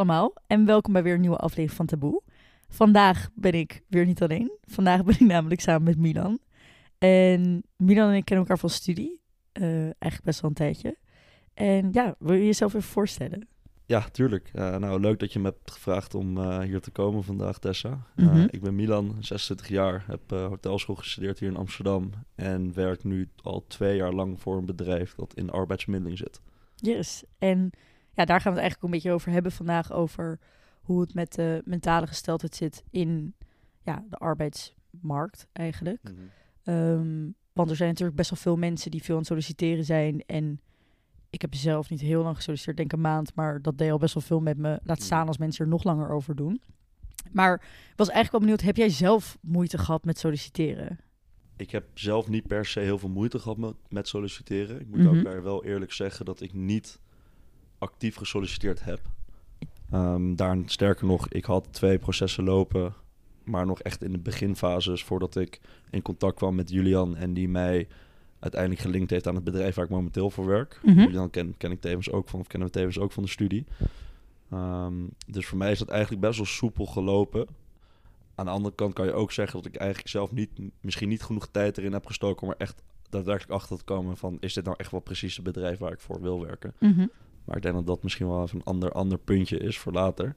allemaal en welkom bij weer een nieuwe aflevering van Taboe. Vandaag ben ik weer niet alleen. Vandaag ben ik namelijk samen met Milan. En Milan en ik kennen elkaar van studie. Eh, eigenlijk best wel een tijdje. En ja, wil je jezelf even voorstellen? Ja, tuurlijk. Uh, nou, leuk dat je me hebt gevraagd om uh, hier te komen vandaag, Tessa. Mm -hmm. ik ben Milan, 26 jaar, heb hotelschool gestudeerd hier in Amsterdam en werk nu al twee jaar lang voor een bedrijf dat in arbeidsmiddeling zit. Yes, en ja, daar gaan we het eigenlijk een beetje over hebben vandaag, over hoe het met de mentale gesteldheid zit in ja, de arbeidsmarkt eigenlijk. Mm -hmm. um, want er zijn natuurlijk best wel veel mensen die veel aan het solliciteren zijn en ik heb zelf niet heel lang gesolliciteerd, denk een maand, maar dat deed al best wel veel met me. Laat staan als mensen er nog langer over doen. Maar ik was eigenlijk wel benieuwd, heb jij zelf moeite gehad met solliciteren? Ik heb zelf niet per se heel veel moeite gehad met, solliciteren. Ik moet mm -hmm. ook daar wel eerlijk zeggen dat ik niet actief gesolliciteerd heb. Um, daar sterker nog, ik had twee processen lopen, maar nog echt in de beginfases voordat ik in contact kwam met Julian en die mij uiteindelijk gelinkt heeft aan het bedrijf waar ik momenteel voor werk. Mm -hmm. Julian ken, ken ik tevens ook van, of kennen we tevens ook van de studie. Um, dus voor mij is dat eigenlijk best wel soepel gelopen. Aan de andere kant kan je ook zeggen dat ik eigenlijk zelf niet, misschien niet genoeg tijd erin heb gestoken om er echt daadwerkelijk achter te komen van is dit nou echt wel precies het bedrijf waar ik voor wil werken. Mm -hmm. Maar ik denk dat dat misschien wel even een ander, ander puntje is voor later.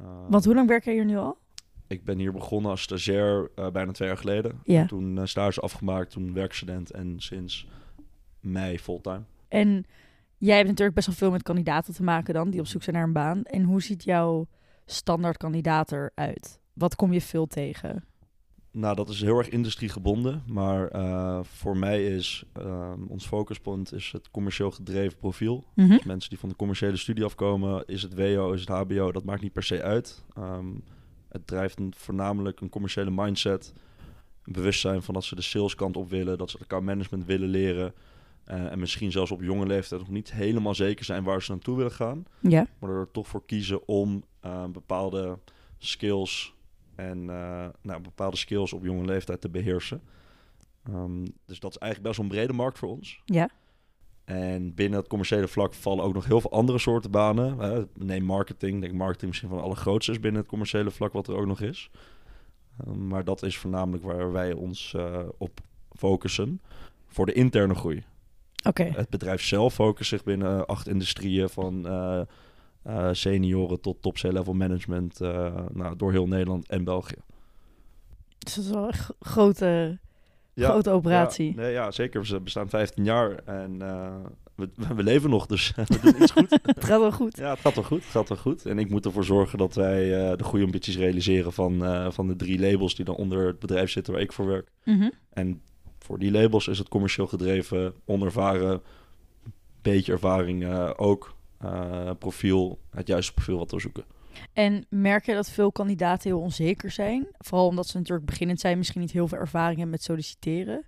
Uh, Want hoe lang werk jij hier nu al? Ik ben hier begonnen als stagiair uh, bijna twee jaar geleden. Ja. Toen uh, stage afgemaakt, toen werkstudent en sinds mei fulltime. En jij hebt natuurlijk best wel veel met kandidaten te maken dan, die op zoek zijn naar een baan. En hoe ziet jouw standaard kandidaat eruit? Wat kom je veel tegen? Nou, dat is heel erg industriegebonden. Maar uh, voor mij is uh, ons focuspunt is het commercieel gedreven profiel. Mm -hmm. dus mensen die van de commerciële studie afkomen, is het WO, is het HBO, dat maakt niet per se uit. Um, het drijft een, voornamelijk een commerciële mindset. Een bewustzijn van dat ze de saleskant op willen, dat ze account management willen leren. Uh, en misschien zelfs op jonge leeftijd nog niet helemaal zeker zijn waar ze naartoe willen gaan. Ja. Maar er toch voor kiezen om bepaalde skills en uh, nou, bepaalde skills op jonge leeftijd te beheersen. Um, dus dat is eigenlijk best wel een brede markt voor ons. Ja. En binnen het commerciële vlak vallen ook nog heel veel andere soorten banen. Uh, neem marketing. Ik denk marketing misschien van de allergrootste is binnen het commerciële vlak wat er ook nog is. Um, maar dat is voornamelijk waar wij ons uh, op focussen voor de interne groei. Oké. Okay. Het bedrijf zelf focust zich binnen acht industrieën van uh, uh, senioren tot top C-level management uh, nou, door heel Nederland en België. Dus dat is wel een grote, ja, grote operatie. Ja, nee, ja, zeker. We bestaan 15 jaar en uh, we, we, leven nog, dus we doen iets goed. het gaat wel goed. Ja, het gaat wel goed. Het gaat wel goed. En ik moet ervoor zorgen dat wij de goede ambities realiseren van, van de drie labels die dan onder het bedrijf zitten waar ik voor werk. Mm -hmm. En voor die labels is het commercieel gedreven, onervaren, beetje ervaring ook uh, profiel, het juiste profiel wat we zoeken. En merk je dat veel kandidaten heel onzeker zijn? Vooral omdat ze natuurlijk beginnend zijn, misschien niet heel veel ervaring hebben met solliciteren.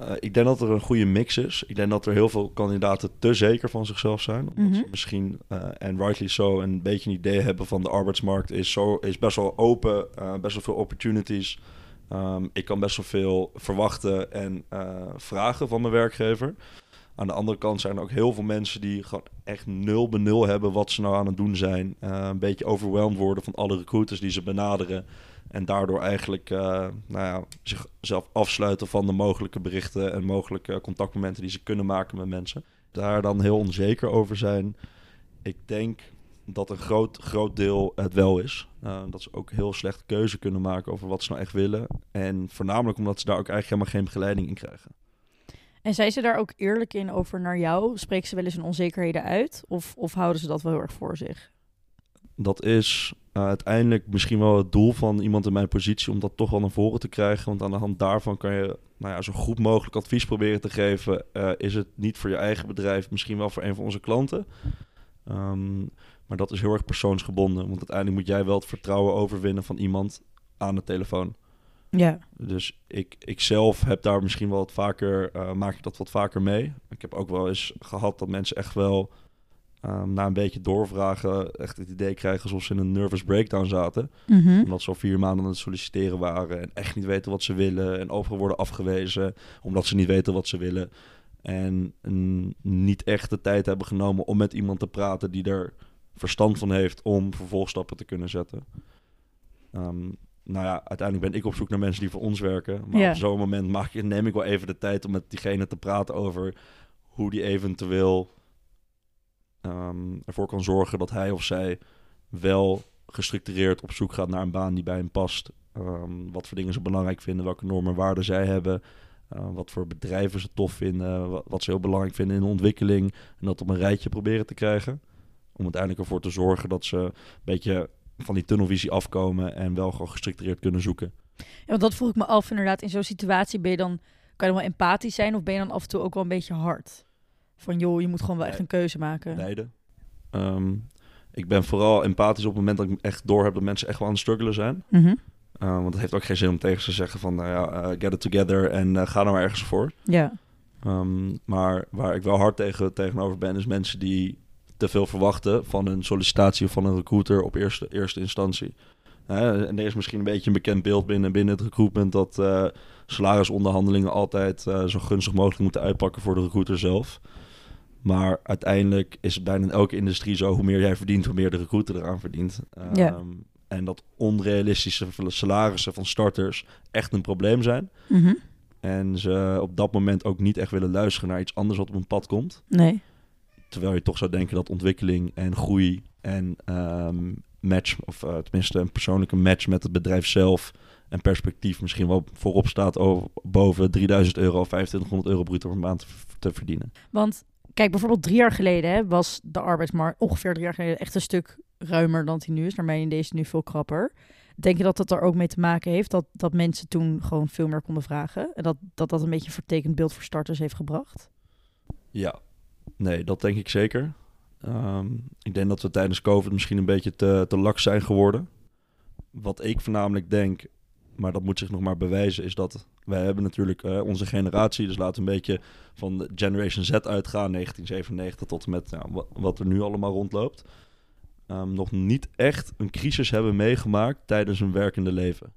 Uh, ik denk dat er een goede mix is. Ik denk dat er heel veel kandidaten te zeker van zichzelf zijn. Omdat mm -hmm. ze misschien, uh, en rightly so, een beetje een idee hebben van de arbeidsmarkt is, zo, is best wel open, uh, best wel veel opportunities. Um, ik kan best wel veel verwachten en vragen van mijn werkgever. Aan de andere kant zijn er ook heel veel mensen die gewoon echt nul benul hebben wat ze nou aan het doen zijn. Uh, een beetje overweldigd worden van alle recruiters die ze benaderen. En daardoor eigenlijk uh, nou ja, zichzelf afsluiten van de mogelijke berichten en mogelijke contactmomenten die ze kunnen maken met mensen. Daar dan heel onzeker over zijn. Ik denk dat een groot, groot deel het wel is. Uh, dat ze ook heel slecht keuze kunnen maken over wat ze nou echt willen. En voornamelijk omdat ze daar ook eigenlijk helemaal geen begeleiding in krijgen. En zijn ze daar ook eerlijk in over naar jou? Spreken ze wel eens hun onzekerheden uit? Of, of houden ze dat wel heel erg voor zich? Dat is uh, uiteindelijk misschien wel het doel van iemand in mijn positie om dat toch wel naar voren te krijgen. Want aan de hand daarvan kan je nou ja, zo goed mogelijk advies proberen te geven. Uh, is het niet voor je eigen bedrijf, misschien wel voor een van onze klanten. Um, maar dat is heel erg persoonsgebonden. Want uiteindelijk moet jij wel het vertrouwen overwinnen van iemand aan de telefoon. Ja. Dus ik, ik zelf heb daar misschien wel wat vaker, uh, maak ik dat wat vaker mee. Ik heb ook wel eens gehad dat mensen echt wel um, na een beetje doorvragen echt het idee krijgen alsof ze in een nervous breakdown zaten. Mm -hmm. Omdat ze al vier maanden aan het solliciteren waren en echt niet weten wat ze willen. En overal worden afgewezen omdat ze niet weten wat ze willen. En mm, niet echt de tijd hebben genomen om met iemand te praten die er verstand van heeft om vervolgstappen te kunnen zetten. Ehm, nou ja, uiteindelijk ben ik op zoek naar mensen die voor ons werken. Maar op zo'n moment ik, neem ik wel even de tijd om met diegene te praten over hoe die eventueel ehm, ervoor kan zorgen dat hij of zij wel gestructureerd op zoek gaat naar een baan die bij hem past. Ehm, wat voor dingen ze belangrijk vinden, welke normen en waarden zij hebben. eh, wat voor bedrijven ze tof vinden, wat, wat ze heel belangrijk vinden in de ontwikkeling. En dat op een rijtje proberen te krijgen. Om uiteindelijk ervoor te zorgen dat ze een beetje van die tunnelvisie afkomen en wel gewoon gestructureerd kunnen zoeken. Ja, want dat vroeg ik me af inderdaad. In zo'n situatie ben je dan, kan je dan wel empathisch zijn of ben je dan af en toe ook wel een beetje hard? Van joh, je moet gewoon wel echt een keuze maken. Beide. Ehm, ik ben vooral empathisch op het moment dat ik echt door heb dat mensen echt wel aan het struggelen zijn. Mhm. Uh, want het heeft ook geen zin om tegen ze te zeggen van, nou ja, eh, get it together en eh, ga er maar ergens voor. Ja. Um, maar waar ik wel hard tegen, tegenover ben, is mensen die te veel verwachten van een sollicitatie of van een recruiter op eerste, eerste instantie. Uh, en er is misschien een beetje een bekend beeld binnen, binnen het recruitment dat uh, salarisonderhandelingen altijd uh, zo gunstig mogelijk moeten uitpakken voor de recruiter zelf. Maar uiteindelijk is het bijna in elke industrie zo, hoe meer jij verdient, hoe meer de recruiter eraan verdient. Ja. Um, en dat onrealistische salarissen van starters echt een probleem zijn. Mhm. En ze op dat moment ook niet echt willen luisteren naar iets anders wat op een pad komt. Nee. Terwijl je toch zou denken dat ontwikkeling en groei en um, match, of uh, tenminste een persoonlijke match met het bedrijf zelf en perspectief misschien wel voorop staat over, boven 3000 euro of 2500 euro bruto per maand te verdienen. Want kijk, bijvoorbeeld drie jaar geleden hè, was de arbeidsmarkt ongeveer drie jaar geleden echt een stuk ruimer dan die nu is. Idee is het nu veel krapper. Denk je dat dat er ook mee te maken heeft dat, dat mensen toen gewoon veel meer konden vragen? En dat, dat dat een beetje een vertekend beeld voor starters heeft gebracht? Ja, nee, dat denk ik zeker. Um, ik denk dat we tijdens COVID misschien een beetje te, te laks zijn geworden. Wat ik voornamelijk denk, maar dat moet zich nog maar bewijzen, is dat wij hebben natuurlijk uh, onze generatie, dus laten we een beetje van de Generation Z uitgaan, 1997 tot en met ja, wat, er nu allemaal rondloopt. Um, nog niet echt een crisis hebben meegemaakt tijdens hun werkende leven.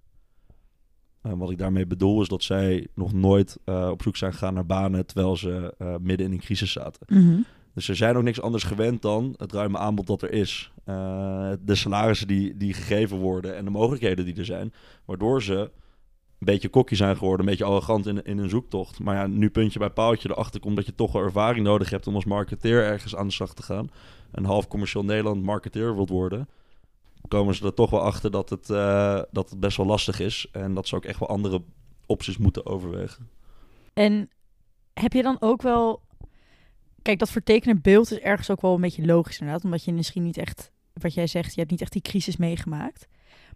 Uh, wat ik daarmee bedoel is dat zij nog nooit uh, op zoek zijn gegaan naar banen terwijl ze uh, midden in een crisis zaten. Mm -hmm. Dus ze zijn ook niks anders gewend dan het ruime aanbod dat er is. de salarissen die, die gegeven worden en de mogelijkheden die er zijn. Waardoor ze een beetje kokkie zijn geworden, een beetje arrogant in, in een zoektocht. Maar ja, nu puntje bij paaltje erachter komt dat je toch wel ervaring nodig hebt om als marketeer ergens aan de slag te gaan. Een half commercieel Nederland marketeer wilt worden. Komen ze er toch wel achter dat het, uh, dat het best wel lastig is. En dat ze ook echt wel andere opties moeten overwegen. En heb je dan ook wel. Kijk, dat vertekenen beeld is ergens ook wel een beetje logisch inderdaad. Omdat je misschien niet echt, wat jij zegt, je hebt niet echt die crisis meegemaakt.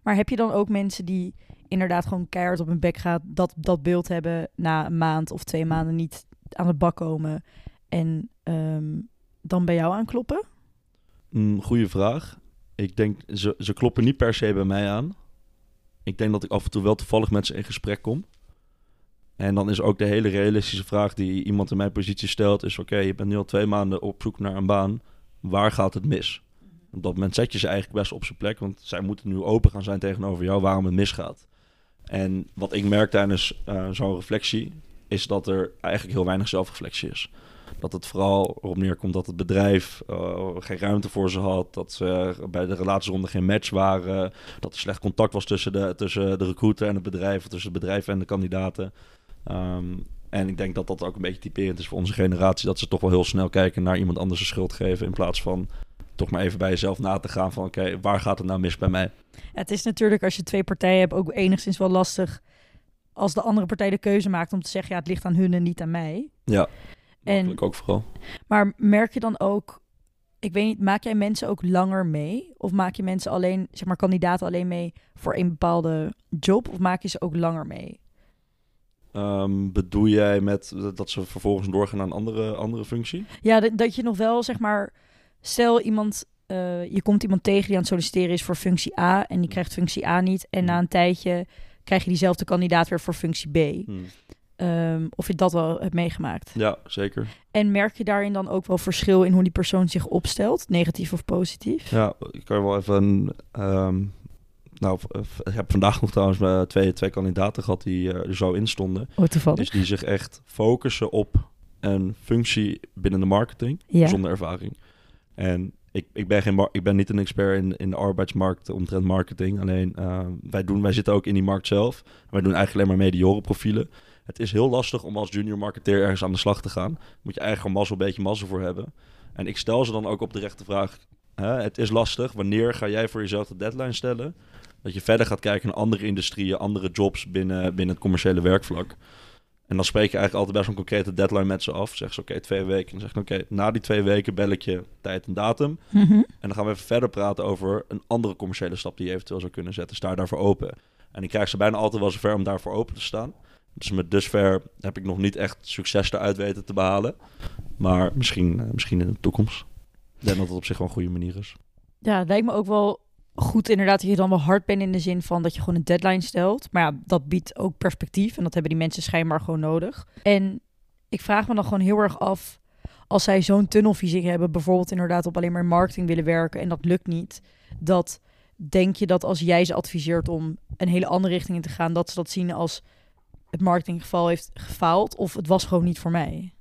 Maar heb je dan ook mensen die inderdaad gewoon keihard op hun bek gaat, dat, dat beeld hebben na een maand of twee maanden niet aan de bak komen en um, dan bij jou aankloppen? Mm, goeie vraag. Ik denk, ze, ze kloppen niet per se bij mij aan. Ik denk dat ik af en toe wel toevallig met ze in gesprek kom. En dan is ook de hele realistische vraag die iemand in mijn positie stelt... is oké, je bent nu al twee maanden op zoek naar een baan. Waar gaat het mis? Op dat moment zet je ze eigenlijk best op zijn plek... want zij moeten nu open gaan zijn tegenover jou waarom het misgaat. En wat ik merk tijdens uh, zo'n reflectie... is dat er eigenlijk heel weinig zelfreflectie is. Dat het vooral erop neerkomt dat het bedrijf uh, geen ruimte voor ze had. Dat ze bij de relatieronde geen match waren. Dat er slecht contact was tussen de, tussen de recruiter en het bedrijf. Of tussen het bedrijf en de kandidaten. Um, en ik denk dat dat ook een beetje typerend is voor onze generatie. Dat ze toch wel heel snel kijken naar iemand anders de schuld geven. In plaats van toch maar even bij jezelf na te gaan van... oké, okay, waar gaat het nou mis bij mij? Ja, het is natuurlijk als je twee partijen hebt ook enigszins wel lastig... als de andere partij de keuze maakt om te zeggen... ja, het ligt aan hun en niet aan mij. Ja. En, ook vooral. Maar merk je dan ook, ik weet niet, maak jij mensen ook langer mee? Of maak je mensen alleen, zeg maar, kandidaten alleen mee voor een bepaalde job? Of maak je ze ook langer mee? Um, bedoel jij met dat ze vervolgens doorgaan naar een andere, andere functie? Ja, dat, dat je nog wel, zeg maar, stel iemand, uh, je komt iemand tegen die aan het solliciteren is voor functie A en die krijgt functie A niet. En na een tijdje krijg je diezelfde kandidaat weer voor functie B. Hmm. Um, of je dat wel hebt meegemaakt. Ja, zeker. En merk je daarin dan ook wel verschil in hoe die persoon zich opstelt, negatief of positief? Ja, ik kan wel even. Um, nou, ik heb vandaag nog trouwens uh, twee, twee kandidaten gehad die uh, er zo in stonden. Oh, toevallig. Dus die zich echt focussen op een functie binnen de marketing ja. zonder ervaring. En ik, ik, ben geen ik ben niet een expert in, in de arbeidsmarkt omtrent marketing. Alleen uh, wij, doen, wij zitten ook in die markt zelf. Wij doen eigenlijk alleen maar mediorenprofielen. Het is heel lastig om als junior marketeer ergens aan de slag te gaan. Moet je eigenlijk mazzel, een beetje mazzel voor hebben. En ik stel ze dan ook op de rechte vraag. Hè, het is lastig. Wanneer ga jij voor jezelf de deadline stellen? Dat je verder gaat kijken naar andere industrieën, andere jobs binnen, binnen het commerciële werkvlak. En dan spreek je eigenlijk altijd best een concrete deadline met ze af. Zeg ze oké, twee weken. En dan zeg je oké, na die twee weken bel ik je tijd en datum. Mhm. En dan gaan we even verder praten over een andere commerciële stap die je eventueel zou kunnen zetten. Sta daarvoor open. En ik krijg ze bijna altijd wel zover om daarvoor open te staan. Dus met dusver heb ik nog niet echt succes eruit weten te behalen. Maar misschien, eh, misschien in de toekomst. Ik denk dat het op zich wel een goede manier is. Ja, het lijkt me ook wel goed inderdaad dat je dan wel hard bent in de zin van dat je gewoon een deadline stelt. Maar ja, dat biedt ook perspectief en dat hebben die mensen schijnbaar gewoon nodig. En ik vraag me dan gewoon heel erg af, als zij zo'n tunnelvisie hebben, bijvoorbeeld inderdaad op alleen maar marketing willen werken en dat lukt niet, dat denk je dat als jij ze adviseert om een hele andere richting in te gaan, dat ze dat zien als het marketinggeval heeft gefaald of het was gewoon niet voor mij?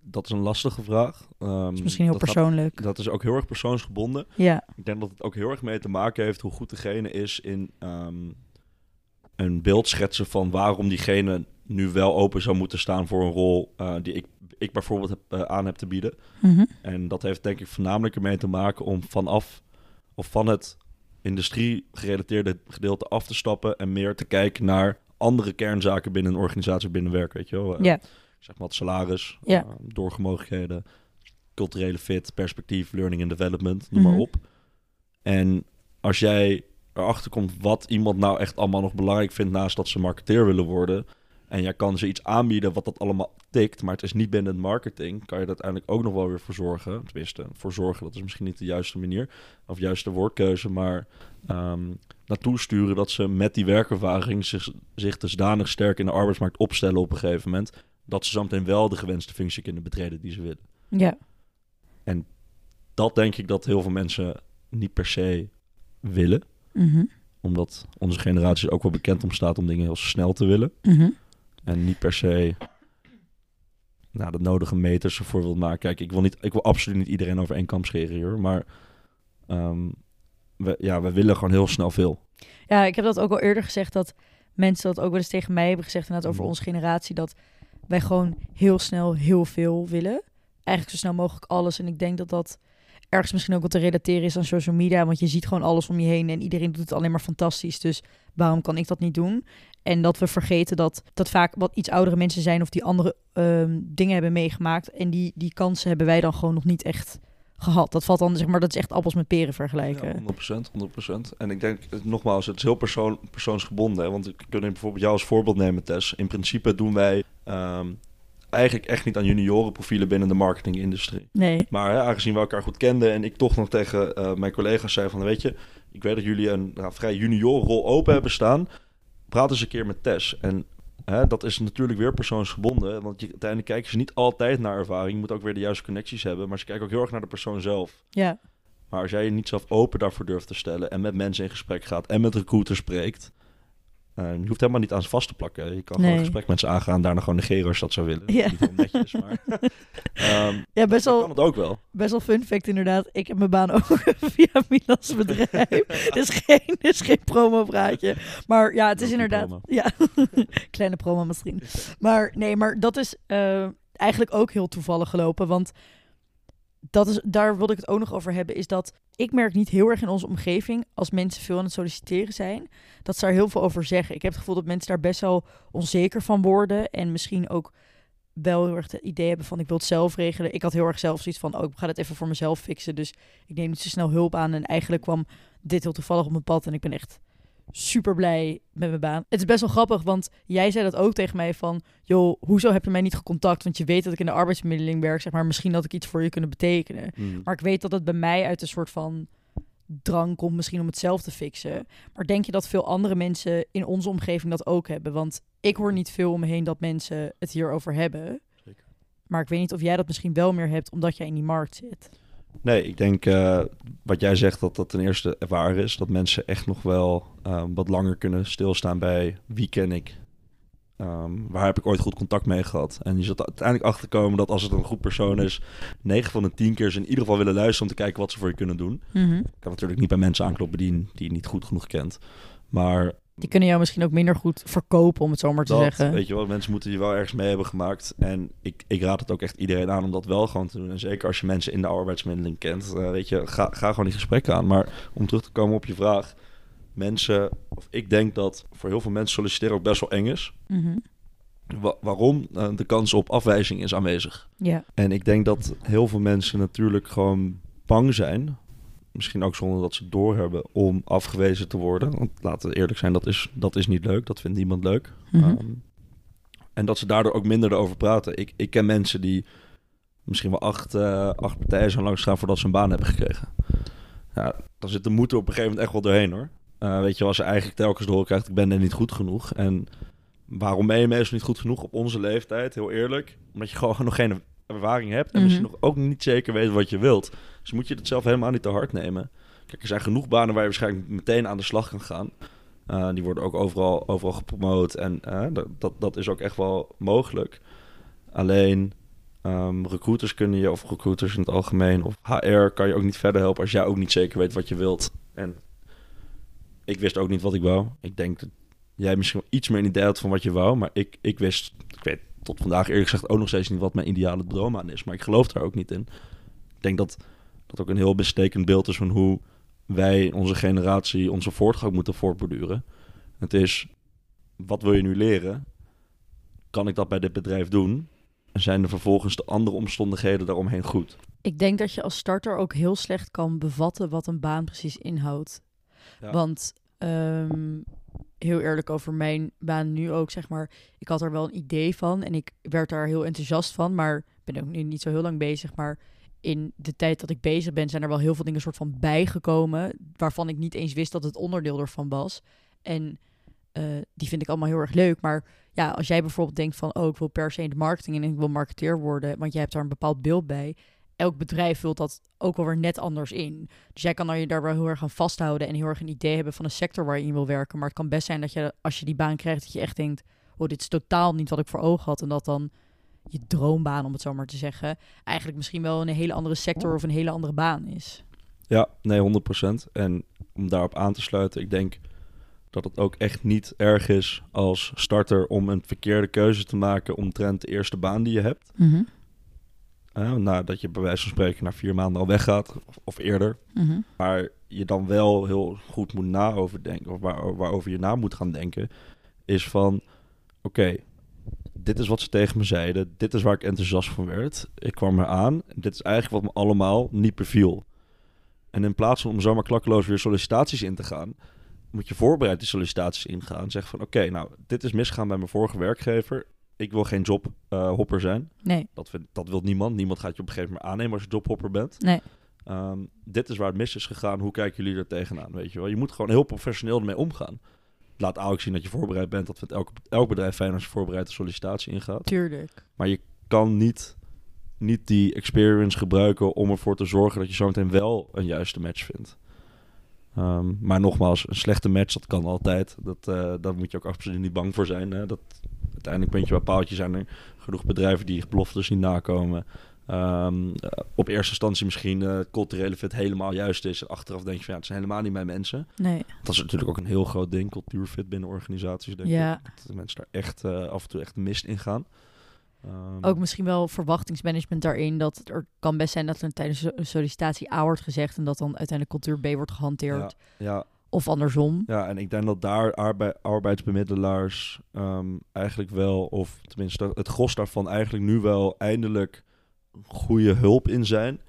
Dat is een lastige vraag. Um, is misschien heel dat persoonlijk. Gaat, dat is ook heel erg persoonsgebonden. Ja. Ik denk dat het ook heel erg mee te maken heeft hoe goed degene is in um, een beeld schetsen van waarom diegene nu wel open zou moeten staan voor een rol uh, die ik, ik bijvoorbeeld heb, uh, aan heb te bieden. Mm -hmm. En dat heeft denk ik voornamelijk ermee te maken om vanaf of van het industrie gerelateerde gedeelte af te stappen en meer te kijken naar andere kernzaken binnen een organisatie binnen werk, weet je wel. Uh, Ja. Zeg maar het salaris, Ja. uh, doorgemogelijkheden, culturele fit, perspectief, learning and development, noem Mhm. maar op. En als jij erachter komt wat iemand nou echt allemaal nog belangrijk vindt naast dat ze marketeer willen worden, en jij kan ze iets aanbieden wat dat allemaal tikt, maar het is niet binnen het marketing, kan je er uiteindelijk ook nog wel weer voor zorgen. Tenminste, voor zorgen, dat is misschien niet de juiste manier of juiste woordkeuze, maar ehm, naartoe sturen dat ze met die werkervaring zich, zich dusdanig sterk in de arbeidsmarkt opstellen op een gegeven moment, dat ze zo meteen wel de gewenste functie kunnen betreden die ze willen. Ja. Dat denk ik dat heel veel mensen niet per se willen, Mhm. omdat onze generatie er ook wel bekend om staat om dingen heel snel te willen. Mhm. En niet per se nou, de nodige meters ervoor wil maken. Kijk, ik wil, niet, ik wil absoluut niet iedereen over één kam scheren hier. Maar ehm, we, ja, we willen gewoon heel snel veel. Ja, ik heb dat ook al eerder gezegd dat mensen dat ook wel eens tegen mij hebben gezegd inderdaad over Mhm. onze generatie dat wij gewoon heel snel heel veel willen. Eigenlijk zo snel mogelijk alles. En ik denk dat dat ergens misschien ook wat te relateren is aan social media, want je ziet gewoon alles om je heen en iedereen doet het alleen maar fantastisch. Dus waarom kan ik dat niet doen? En dat we vergeten dat dat vaak wat iets oudere mensen zijn of die andere ehm, dingen hebben meegemaakt en die die kansen hebben wij dan gewoon nog niet echt gehad. Dat valt dan zeg maar dat is echt appels met peren vergelijken. Ja, 100%, 100%. En ik denk, eh, nogmaals, het is heel persoon, persoonsgebonden. Hè? Want ik kan bijvoorbeeld jou als voorbeeld nemen, Tess. In principe doen wij ehm, eigenlijk echt niet aan juniorenprofielen binnen de marketingindustrie. Nee. Maar hè, aangezien we elkaar goed kenden en ik toch nog tegen eh, mijn collega's zei van... weet je, ik weet dat jullie een nou, vrij juniorrol open hebben staan. Praat eens een keer met Tess. En hè, dat is natuurlijk weer persoonsgebonden. Want je, uiteindelijk kijken ze niet altijd naar ervaring. Je moet ook weer de juiste connecties hebben. Maar ze kijken ook heel erg naar de persoon zelf. Ja. Maar als jij je niet zelf open daarvoor durft te stellen... en met mensen in gesprek gaat en met recruiters spreekt... eh, je hoeft helemaal niet aan ze vast te plakken. Je kan gewoon een gesprek met ze aangaan... daarna gewoon negeren als dat zou willen. Ja. Niet heel netjes, maar... ehm, Ja, best wel kan het ook wel. Best wel fun fact inderdaad. Ik heb mijn baan ook via Milan's bedrijf. Is geen, is geen promo-praatje. Maar ja, het is inderdaad... promo? Ja, kleine promo misschien. Maar nee, maar dat is eh, eigenlijk ook heel toevallig gelopen. Want dat is, daar wilde ik het ook nog over hebben. Is dat ik merk niet heel erg in onze omgeving... als mensen veel aan het solliciteren zijn... dat ze daar heel veel over zeggen. Ik heb het gevoel dat mensen daar best wel onzeker van worden. En misschien ook wel heel erg het idee hebben van ik wil het zelf regelen. Ik had heel erg zelf zoiets van, oh, ik ga het even voor mezelf fixen. Dus ik neem niet zo snel hulp aan. En eigenlijk kwam dit heel toevallig op mijn pad. En ik ben echt super blij met mijn baan. Het is best wel grappig, want jij zei dat ook tegen mij van... joh, hoezo heb je mij niet gecontact? Want je weet dat ik in de arbeidsbemiddeling werk. Zeg maar, misschien dat ik iets voor je kunnen betekenen. Mm. Maar ik weet dat het bij mij uit een soort van drang komt misschien om het zelf te fixen. Maar denk je dat veel andere mensen in onze omgeving dat ook hebben? Want ik hoor niet veel om me heen dat mensen het hierover hebben. Zeker. Maar ik weet niet of jij dat misschien wel meer hebt omdat jij in die markt zit. Nee, ik denk uh, wat jij zegt dat dat ten eerste waar is. Dat mensen echt nog wel uh, wat langer kunnen stilstaan bij wie ken ik ehm, waar heb ik ooit goed contact mee gehad? En je zult uiteindelijk achterkomen dat als het een goed persoon is, 9 van de 10 keer ze in ieder geval willen luisteren om te kijken wat ze voor je kunnen doen. Mhm. Ik kan natuurlijk niet bij mensen aankloppen die, die je niet goed genoeg kent. Maar Die kunnen jou misschien ook minder goed verkopen, om het zo maar te dat, zeggen. weet je wel, mensen moeten je wel ergens mee hebben gemaakt. En ik, ik raad het ook echt iedereen aan om dat wel gewoon te doen. En zeker als je mensen in de arbeidsmiddeling kent, eh, weet je, ga, ga gewoon die gesprekken aan. Maar om terug te komen op je vraag, mensen, of ik denk dat voor heel veel mensen solliciteren ook best wel eng is. Mhm. Wa- waarom? Eh, de kans op afwijzing is aanwezig. Ja. En ik denk dat heel veel mensen natuurlijk gewoon bang zijn. Misschien ook zonder dat ze het doorhebben om afgewezen te worden. Want laten we eerlijk zijn, dat is, dat is niet leuk. Dat vindt niemand leuk. Mhm. Ehm, en dat ze daardoor ook minder erover praten. Ik, ik ken mensen die misschien wel acht, eh, acht partijen zijn langs gaan voordat ze een baan hebben gekregen. Ja, dan zit de moed op een gegeven moment echt wel doorheen hoor. Eh, weet je, als ze eigenlijk telkens door krijgt, ik ben er niet goed genoeg. En waarom ben je meestal niet goed genoeg op onze leeftijd, heel eerlijk? Omdat je gewoon nog geen ervaring hebt en Mhm. misschien nog ook niet zeker weet wat je wilt. Dus moet je het zelf helemaal niet te hard nemen. Kijk, er zijn genoeg banen waar je waarschijnlijk meteen aan de slag kan gaan. Uh, die worden ook overal, overal gepromoot en uh, dat, dat, dat is ook echt wel mogelijk. Alleen um, recruiters kunnen je, of recruiters in het algemeen, of HR kan je ook niet verder helpen als jij ook niet zeker weet wat je wilt. En ik wist ook niet wat ik wou. Ik denk dat jij misschien wel iets meer een idee had van wat je wou, maar ik, ik wist, ik weet tot vandaag eerlijk gezegd ook nog steeds niet wat mijn ideale droom aan is. Maar ik geloof daar ook niet in. Ik denk dat dat ook een heel bestekend beeld is van hoe wij, onze generatie, onze voortgang moeten voortborduren. Het is, wat wil je nu leren? Kan ik dat bij dit bedrijf doen? En zijn er vervolgens de andere omstandigheden daaromheen goed? Ik denk dat je als starter ook heel slecht kan bevatten wat een baan precies inhoudt. Ja. Want um, heel eerlijk over mijn baan nu ook, zeg maar. Ik had er wel een idee van en ik werd daar heel enthousiast van, maar ben ook nu niet zo heel lang bezig. Maar in de tijd dat ik bezig ben, zijn er wel heel veel dingen soort van bijgekomen, waarvan ik niet eens wist dat het onderdeel ervan was. En uh, die vind ik allemaal heel erg leuk. Maar ja, als jij bijvoorbeeld denkt van, oh, ik wil per se in de marketing en ik wil marketeer worden, want jij hebt daar een bepaald beeld bij. Elk bedrijf vult dat ook wel weer net anders in. Dus jij kan dan je daar wel heel erg aan vasthouden en heel erg een idee hebben van een sector waar je in wil werken. Maar het kan best zijn dat je, als je die baan krijgt, dat je echt denkt, oh, dit is totaal niet wat ik voor ogen had. En dat dan je droombaan, om het zo maar te zeggen, eigenlijk misschien wel een hele andere sector of een hele andere baan is. Ja, nee, 100%. En om daarop aan te sluiten, ik denk dat het ook echt niet erg is als starter om een verkeerde keuze te maken omtrent de eerste baan die je hebt. Mm -hmm. Uh, nadat je bij wijze van spreken na vier maanden al weggaat, of, of eerder. Mm -hmm. Maar je dan wel heel goed moet na overdenken, of waar, waarover je na moet gaan denken, is van, oké, okay, dit is wat ze tegen me zeiden, dit is waar ik enthousiast van werd. Ik kwam eraan, dit is eigenlijk wat me allemaal niet beviel. En in plaats van om zomaar klakkeloos weer sollicitaties in te gaan, moet je voorbereid die sollicitaties ingaan. Zeg van, oké, okay, nou, dit is misgaan bij mijn vorige werkgever. Ik wil geen jobhopper uh, zijn. Nee. Dat, vind, dat wil niemand. Niemand gaat je op een gegeven moment aannemen als je jobhopper bent. Nee. Um, dit is waar het mis is gegaan. Hoe kijken jullie er tegenaan? Weet je wel? Je moet gewoon heel professioneel ermee omgaan. Laat ook zien dat je voorbereid bent. Dat vindt elk, elk bedrijf fijn als je voorbereid de sollicitatie ingaat. Tuurlijk. Maar je kan niet, niet die experience gebruiken om ervoor te zorgen dat je zometeen wel een juiste match vindt. Um, maar nogmaals, een slechte match, dat kan altijd. Dat, uh, daar moet je ook absoluut niet bang voor zijn. Hè? Dat, uiteindelijk ben je bij paaltje zijn er genoeg bedrijven die beloftes niet nakomen. Um, uh, op eerste instantie misschien uh, culturele fit helemaal juist is. En achteraf denk je van ja, het zijn helemaal niet mijn mensen. Nee. Dat is natuurlijk ook een heel groot ding, cultuurfit binnen organisaties. Denk ja. ik. Dat de mensen daar echt uh, af en toe echt mist in gaan. Um, ook misschien wel verwachtingsmanagement daarin. Dat er kan best zijn dat er tijdens een sollicitatie A wordt gezegd en dat dan uiteindelijk cultuur B wordt gehanteerd. Ja, ja. Of andersom. Ja, en ik denk dat daar arbei arbeidsbemiddelaars um, eigenlijk wel, of tenminste het gros daarvan eigenlijk nu wel eindelijk goede hulp in zijn.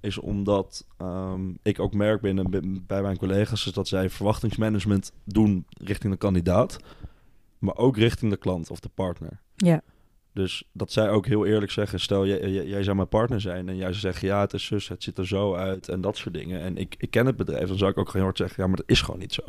Is omdat um, ik ook merk binnen bij mijn collega's is dat zij verwachtingsmanagement doen richting de kandidaat, maar ook richting de klant of de partner. Ja. Dus dat zij ook heel eerlijk zeggen, stel jij, jij, zou mijn partner zijn en jij zou zeggen, ja het is zus, het ziet er zo uit en dat soort dingen. En ik, ik ken het bedrijf, dan zou ik ook heel hard zeggen, ja maar dat is gewoon niet zo.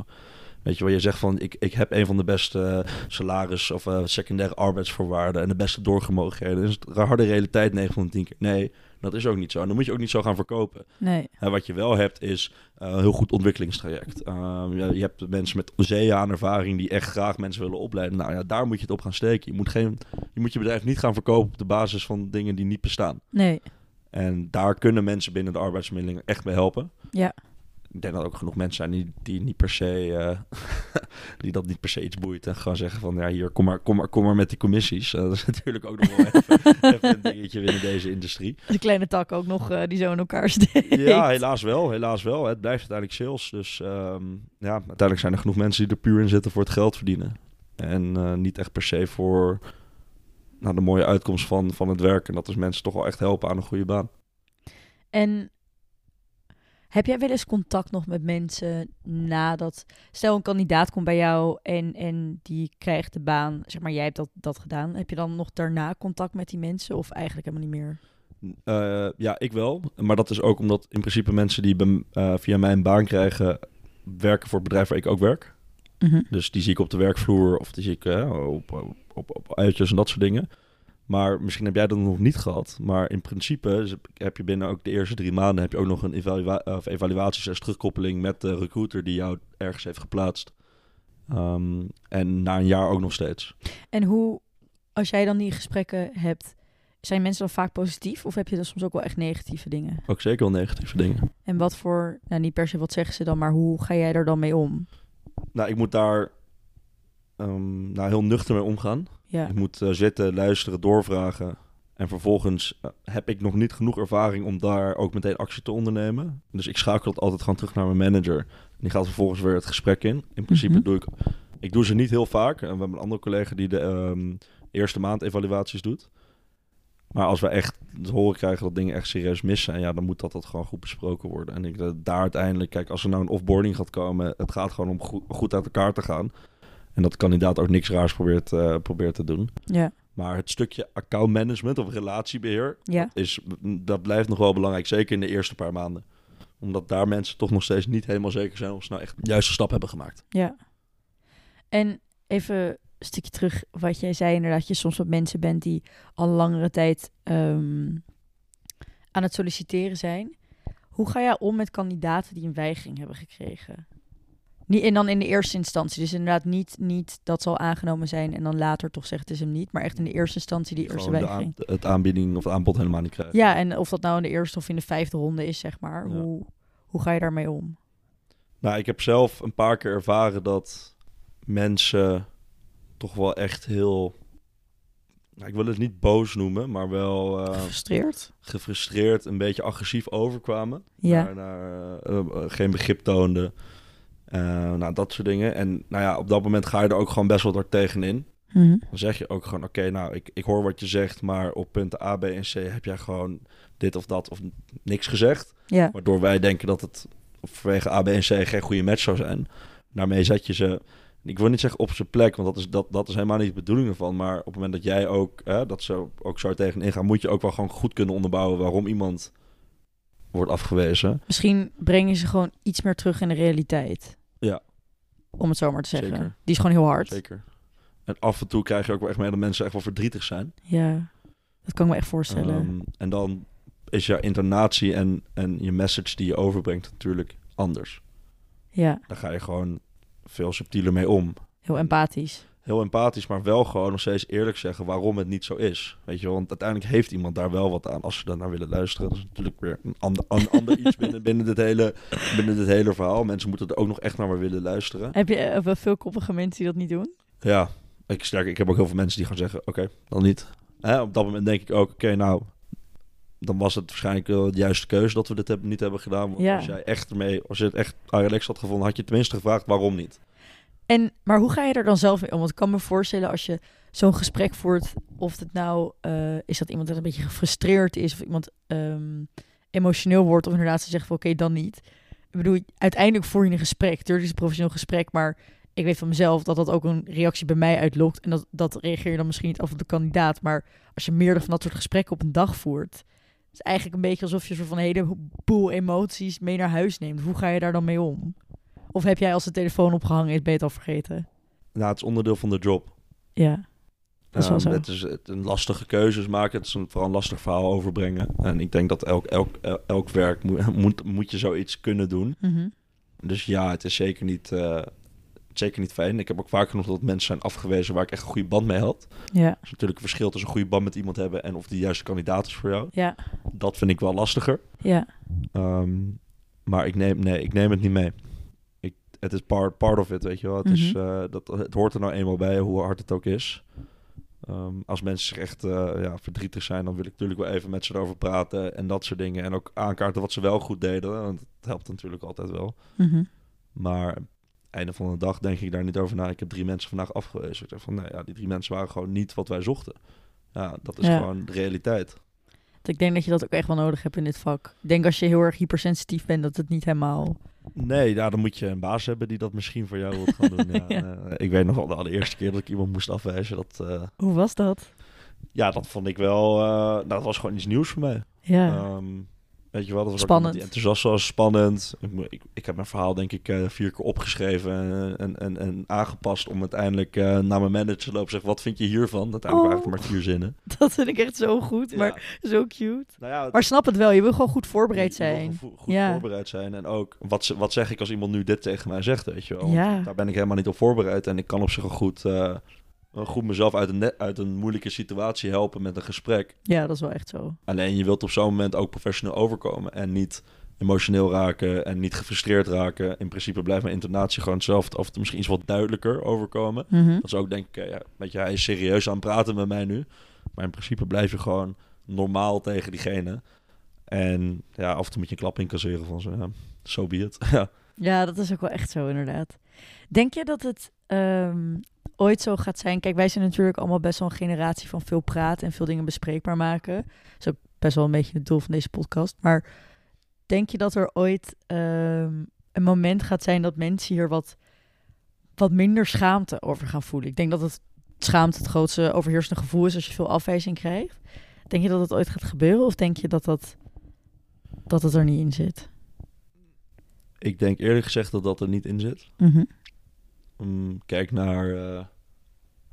Weet je, waar je zegt van ik, ik heb een van de beste salaris of uh, secundaire arbeidsvoorwaarden en de beste doorgemogelijkheden. is het harde realiteit 9 van de 10 keer. Nee, dat is ook niet zo. En dan moet je ook niet zo gaan verkopen. Nee. En wat je wel hebt is uh, een heel goed ontwikkelingstraject. Uh, je, je, hebt mensen met zeeën aan ervaring die echt graag mensen willen opleiden. Nou ja, daar moet je het op gaan steken. Je moet, geen, je, moet je bedrijf niet gaan verkopen op de basis van dingen die niet bestaan. Nee. En daar kunnen mensen binnen de arbeidsmiddeling echt bij helpen. Ja ik denk dat er ook genoeg mensen zijn die, die niet per se uh, die dat niet per se iets boeit en gewoon zeggen van ja hier kom maar kom maar kom maar met die commissies. Uh, dat is natuurlijk ook nog wel even, even, een dingetje binnen deze industrie. De kleine tak ook nog uh, die zo in elkaar steekt. Ja, helaas wel, helaas wel. Het blijft uiteindelijk sales, dus um, ja, uiteindelijk zijn er genoeg mensen die er puur in zitten voor het geld verdienen en niet echt per se voor nou, de mooie uitkomst van van het werk en dat is mensen toch wel echt helpen aan een goede baan. En heb jij wel eens contact nog met mensen nadat... Stel, een kandidaat komt bij jou en, en die krijgt de baan. Zeg maar, jij hebt dat, dat gedaan. Heb je dan nog daarna contact met die mensen of eigenlijk helemaal niet meer? Uh, ja, ik wel. Maar dat is ook omdat in principe mensen die uh, via mij een baan krijgen... werken voor het bedrijf waar ik ook werk. Mm -hmm. Dus die zie ik op de werkvloer of die zie ik uh, op, op, op, op uitjes en dat soort dingen. Maar misschien heb jij dat nog niet gehad. Maar in principe heb je binnen ook de eerste drie maanden heb je ook nog een evalua of evaluatie, terugkoppeling met de recruiter die jou ergens heeft geplaatst. Um, en na een jaar ook nog steeds. En hoe, als jij dan die gesprekken hebt, zijn mensen dan vaak positief? Of heb je dan soms ook wel echt negatieve dingen? Ook zeker wel negatieve dingen. En wat voor, nou niet per se wat zeggen ze dan, maar hoe ga jij er dan mee om? Nou, ik moet daar um, nou, heel nuchter mee omgaan. Ja. Ik moet uh, zitten, luisteren, doorvragen. En vervolgens uh, heb ik nog niet genoeg ervaring om daar ook meteen actie te ondernemen. Dus ik schakel het altijd gewoon terug naar mijn manager. En die gaat vervolgens weer het gesprek in. In principe Mhm. doe ik... Ik doe ze niet heel vaak. En we hebben een andere collega die de um, eerste maand evaluaties doet. Maar als we echt te horen krijgen dat dingen echt serieus mis zijn, ja, dan moet dat, dat gewoon goed besproken worden. En ik dat daar uiteindelijk, kijk, als er nou een offboarding gaat komen, het gaat gewoon om goed, goed uit elkaar te gaan. En dat de kandidaat ook niks raars probeert, uh, probeert te doen. Ja. Maar het stukje accountmanagement of relatiebeheer, Ja. dat, is, dat blijft nog wel belangrijk. Zeker in de eerste paar maanden. Omdat daar mensen toch nog steeds niet helemaal zeker zijn of ze nou echt de juiste stap hebben gemaakt. Ja. En even een stukje terug wat jij zei inderdaad. Je soms wat mensen bent die al langere tijd um, aan het solliciteren zijn. Hoe ga jij om met kandidaten die een weigering hebben gekregen? Niet, en dan in de eerste instantie. Dus inderdaad niet, niet dat zal aangenomen zijn en dan later toch zegt het is hem niet. Maar echt in de eerste instantie die eerste weigering. aan- het aanbieding of het aanbod helemaal niet krijgen. Ja, en of dat nou in de eerste of in de vijfde ronde is, zeg maar. Ja. Hoe, hoe ga je daarmee om? Nou, ik heb zelf een paar keer ervaren dat mensen toch wel echt heel... Nou, ik wil het niet boos noemen, maar wel eh, Gefrustreerd? gefrustreerd, een beetje agressief overkwamen. Ja. Naar, naar, eh, eh, geen begrip toonden. Eh, nou, dat soort dingen. En nou ja, op dat moment ga je er ook gewoon best wel door tegenin. Mhm. Dan zeg je ook gewoon, oké, nou, ik, ik hoor wat je zegt, maar op punten A, B en C heb jij gewoon dit of dat of niks gezegd. Ja. Waardoor wij denken dat het vanwege A, B en C geen goede match zou zijn. Daarmee zet je ze, ik wil niet zeggen op zijn plek, want dat is, dat, dat is helemaal niet de bedoeling ervan. Maar op het moment dat jij ook, hè, dat ze ook zo tegenin gaan, moet je ook wel gewoon goed kunnen onderbouwen waarom iemand wordt afgewezen. Misschien breng je ze gewoon iets meer terug in de realiteit. Om het zo maar te zeggen. Zeker. Die is gewoon heel hard. Zeker. En af en toe krijg je ook wel echt mee dat mensen echt wel verdrietig zijn. Ja, dat kan ik me echt voorstellen. Ehm, en dan is je intonatie en, en je message die je overbrengt natuurlijk anders. ja, Daar ga je gewoon veel subtieler mee om. heel empathisch. Heel empathisch, maar wel gewoon nog steeds eerlijk zeggen waarom het niet zo is. Weet je, want uiteindelijk heeft iemand daar wel wat aan als ze daar naar willen luisteren. Dat is natuurlijk weer een ander, een ander iets binnen, binnen, dit hele, binnen dit hele verhaal. Mensen moeten er ook nog echt naar maar willen luisteren. Heb je eh, wel veel koppige mensen die dat niet doen? Ja, ik, sterk, ik heb ook heel veel mensen die gaan zeggen, oké, dan niet. Hè, op dat moment denk ik ook, oké, nou, dan was het waarschijnlijk wel de juiste keuze dat we dit hebben, niet hebben gedaan. Want Ja. als jij echt ermee, als je het echt relax had gevonden, had je tenminste gevraagd waarom niet. En, maar hoe ga je er dan zelf mee om? Want ik kan me voorstellen als je zo'n gesprek voert, of het nou eh, is dat iemand dat een beetje gefrustreerd is, of iemand ehm, emotioneel wordt, of inderdaad ze zegt van oké, dan niet. Ik bedoel, uiteindelijk voer je een gesprek. Tuurlijk is een professioneel gesprek, maar ik weet van mezelf dat dat ook een reactie bij mij uitlokt. En dat, dat reageer je dan misschien niet af op de kandidaat. Maar als je meerdere van dat soort gesprekken op een dag voert, is eigenlijk een beetje alsof je soort van een heleboel emoties mee naar huis neemt. Hoe ga je daar dan mee om? Of heb jij als de telefoon opgehangen is, ben je het al vergeten? Nou, het is onderdeel van de job. Ja, dat is wel Ehm, zo. Het is het, een lastige keuzes maken. Het is een, vooral een lastig verhaal overbrengen. En ik denk dat elk, elk, elk, werk moet, moet, moet je zoiets kunnen doen. Mhm. Dus ja, het is zeker niet, eh, zeker niet fijn. Ik heb ook vaak genoeg dat mensen zijn afgewezen waar ik echt een goede band mee had. Ja, Er is natuurlijk een verschil tussen een goede band met iemand hebben en of die juiste kandidaat is voor jou. ja, Dat vind ik wel lastiger. ja. Ehm, maar ik neem, nee, ik neem het niet mee. Het is part, part of it, weet je wel. Het, is, Mhm. eh, dat, het hoort er nou eenmaal bij, hoe hard het ook is. Ehm, als mensen zich echt eh, ja, verdrietig zijn, dan wil ik natuurlijk wel even met ze erover praten en dat soort dingen. En ook aankaarten wat ze wel goed deden, want het helpt natuurlijk altijd wel. Mhm. Maar einde van de dag denk ik daar niet over na. Ik heb drie mensen vandaag afgewezen. Ik zeg van, nee, ja, die drie mensen waren gewoon niet wat wij zochten. Ja, dat is Ja. gewoon de realiteit. Ik denk dat je dat ook echt wel nodig hebt in dit vak. Ik denk als je heel erg hypersensitief bent, dat het niet helemaal... Nee, ja, dan moet je een baas hebben die dat misschien voor jou wil gaan doen. Ja, Ja. eh, ik weet nog wel de allereerste keer dat ik iemand moest afwijzen. Dat, eh, Hoe was dat? ja, dat vond ik wel... eh, nou, dat was gewoon iets nieuws voor mij. Ja, Ehm, weet je wel, dat was Spannend. die enthousiast was, spannend. Ik, ik, ik heb mijn verhaal denk ik eh, vier keer opgeschreven en, en, en, aangepast om uiteindelijk eh, naar mijn manager te lopen en zeggen, wat vind je hiervan? Uiteindelijk waren Oh. maar vier zinnen. dat vind ik echt zo goed, maar Ja. zo cute. Nou ja, Maar snap het wel, je wil gewoon goed voorbereid zijn. vo- Goed Ja. voorbereid zijn. En ook, wat, wat zeg ik als iemand nu dit tegen mij zegt, weet je wel? Daar ben ik helemaal niet op voorbereid. En ik kan op zich wel goed, eh, goed mezelf uit een, uit een moeilijke situatie helpen met een gesprek. Ja, dat is wel echt zo. Alleen je wilt op zo'n moment ook professioneel overkomen. En niet emotioneel raken en niet gefrustreerd raken. In principe blijft mijn intonatie gewoon hetzelfde. Of misschien iets wat duidelijker overkomen. Mhm. Dat is ook denk ik, eh, ja, weet je, hij is serieus aan het praten met mij nu. Maar in principe blijf je gewoon normaal tegen diegene. En ja, af en toe moet je een klap incasseren van zo, ja, so be it. ja. Ja, dat is ook wel echt zo, inderdaad. Denk je dat het ehm, ooit zo gaat zijn? Kijk, wij zijn natuurlijk allemaal best wel een generatie van veel praten en veel dingen bespreekbaar maken. Dat is ook best wel een beetje het doel van deze podcast. Maar denk je dat er ooit ehm, een moment gaat zijn dat mensen hier wat, wat minder schaamte over gaan voelen? Ik denk dat het schaamte het grootste overheersende gevoel is als je veel afwijzing krijgt. Denk je dat dat ooit gaat gebeuren? Of denk je dat, dat, dat het er niet in zit? Ik denk eerlijk gezegd dat dat er niet in zit. Mhm. Mm, kijk naar eh,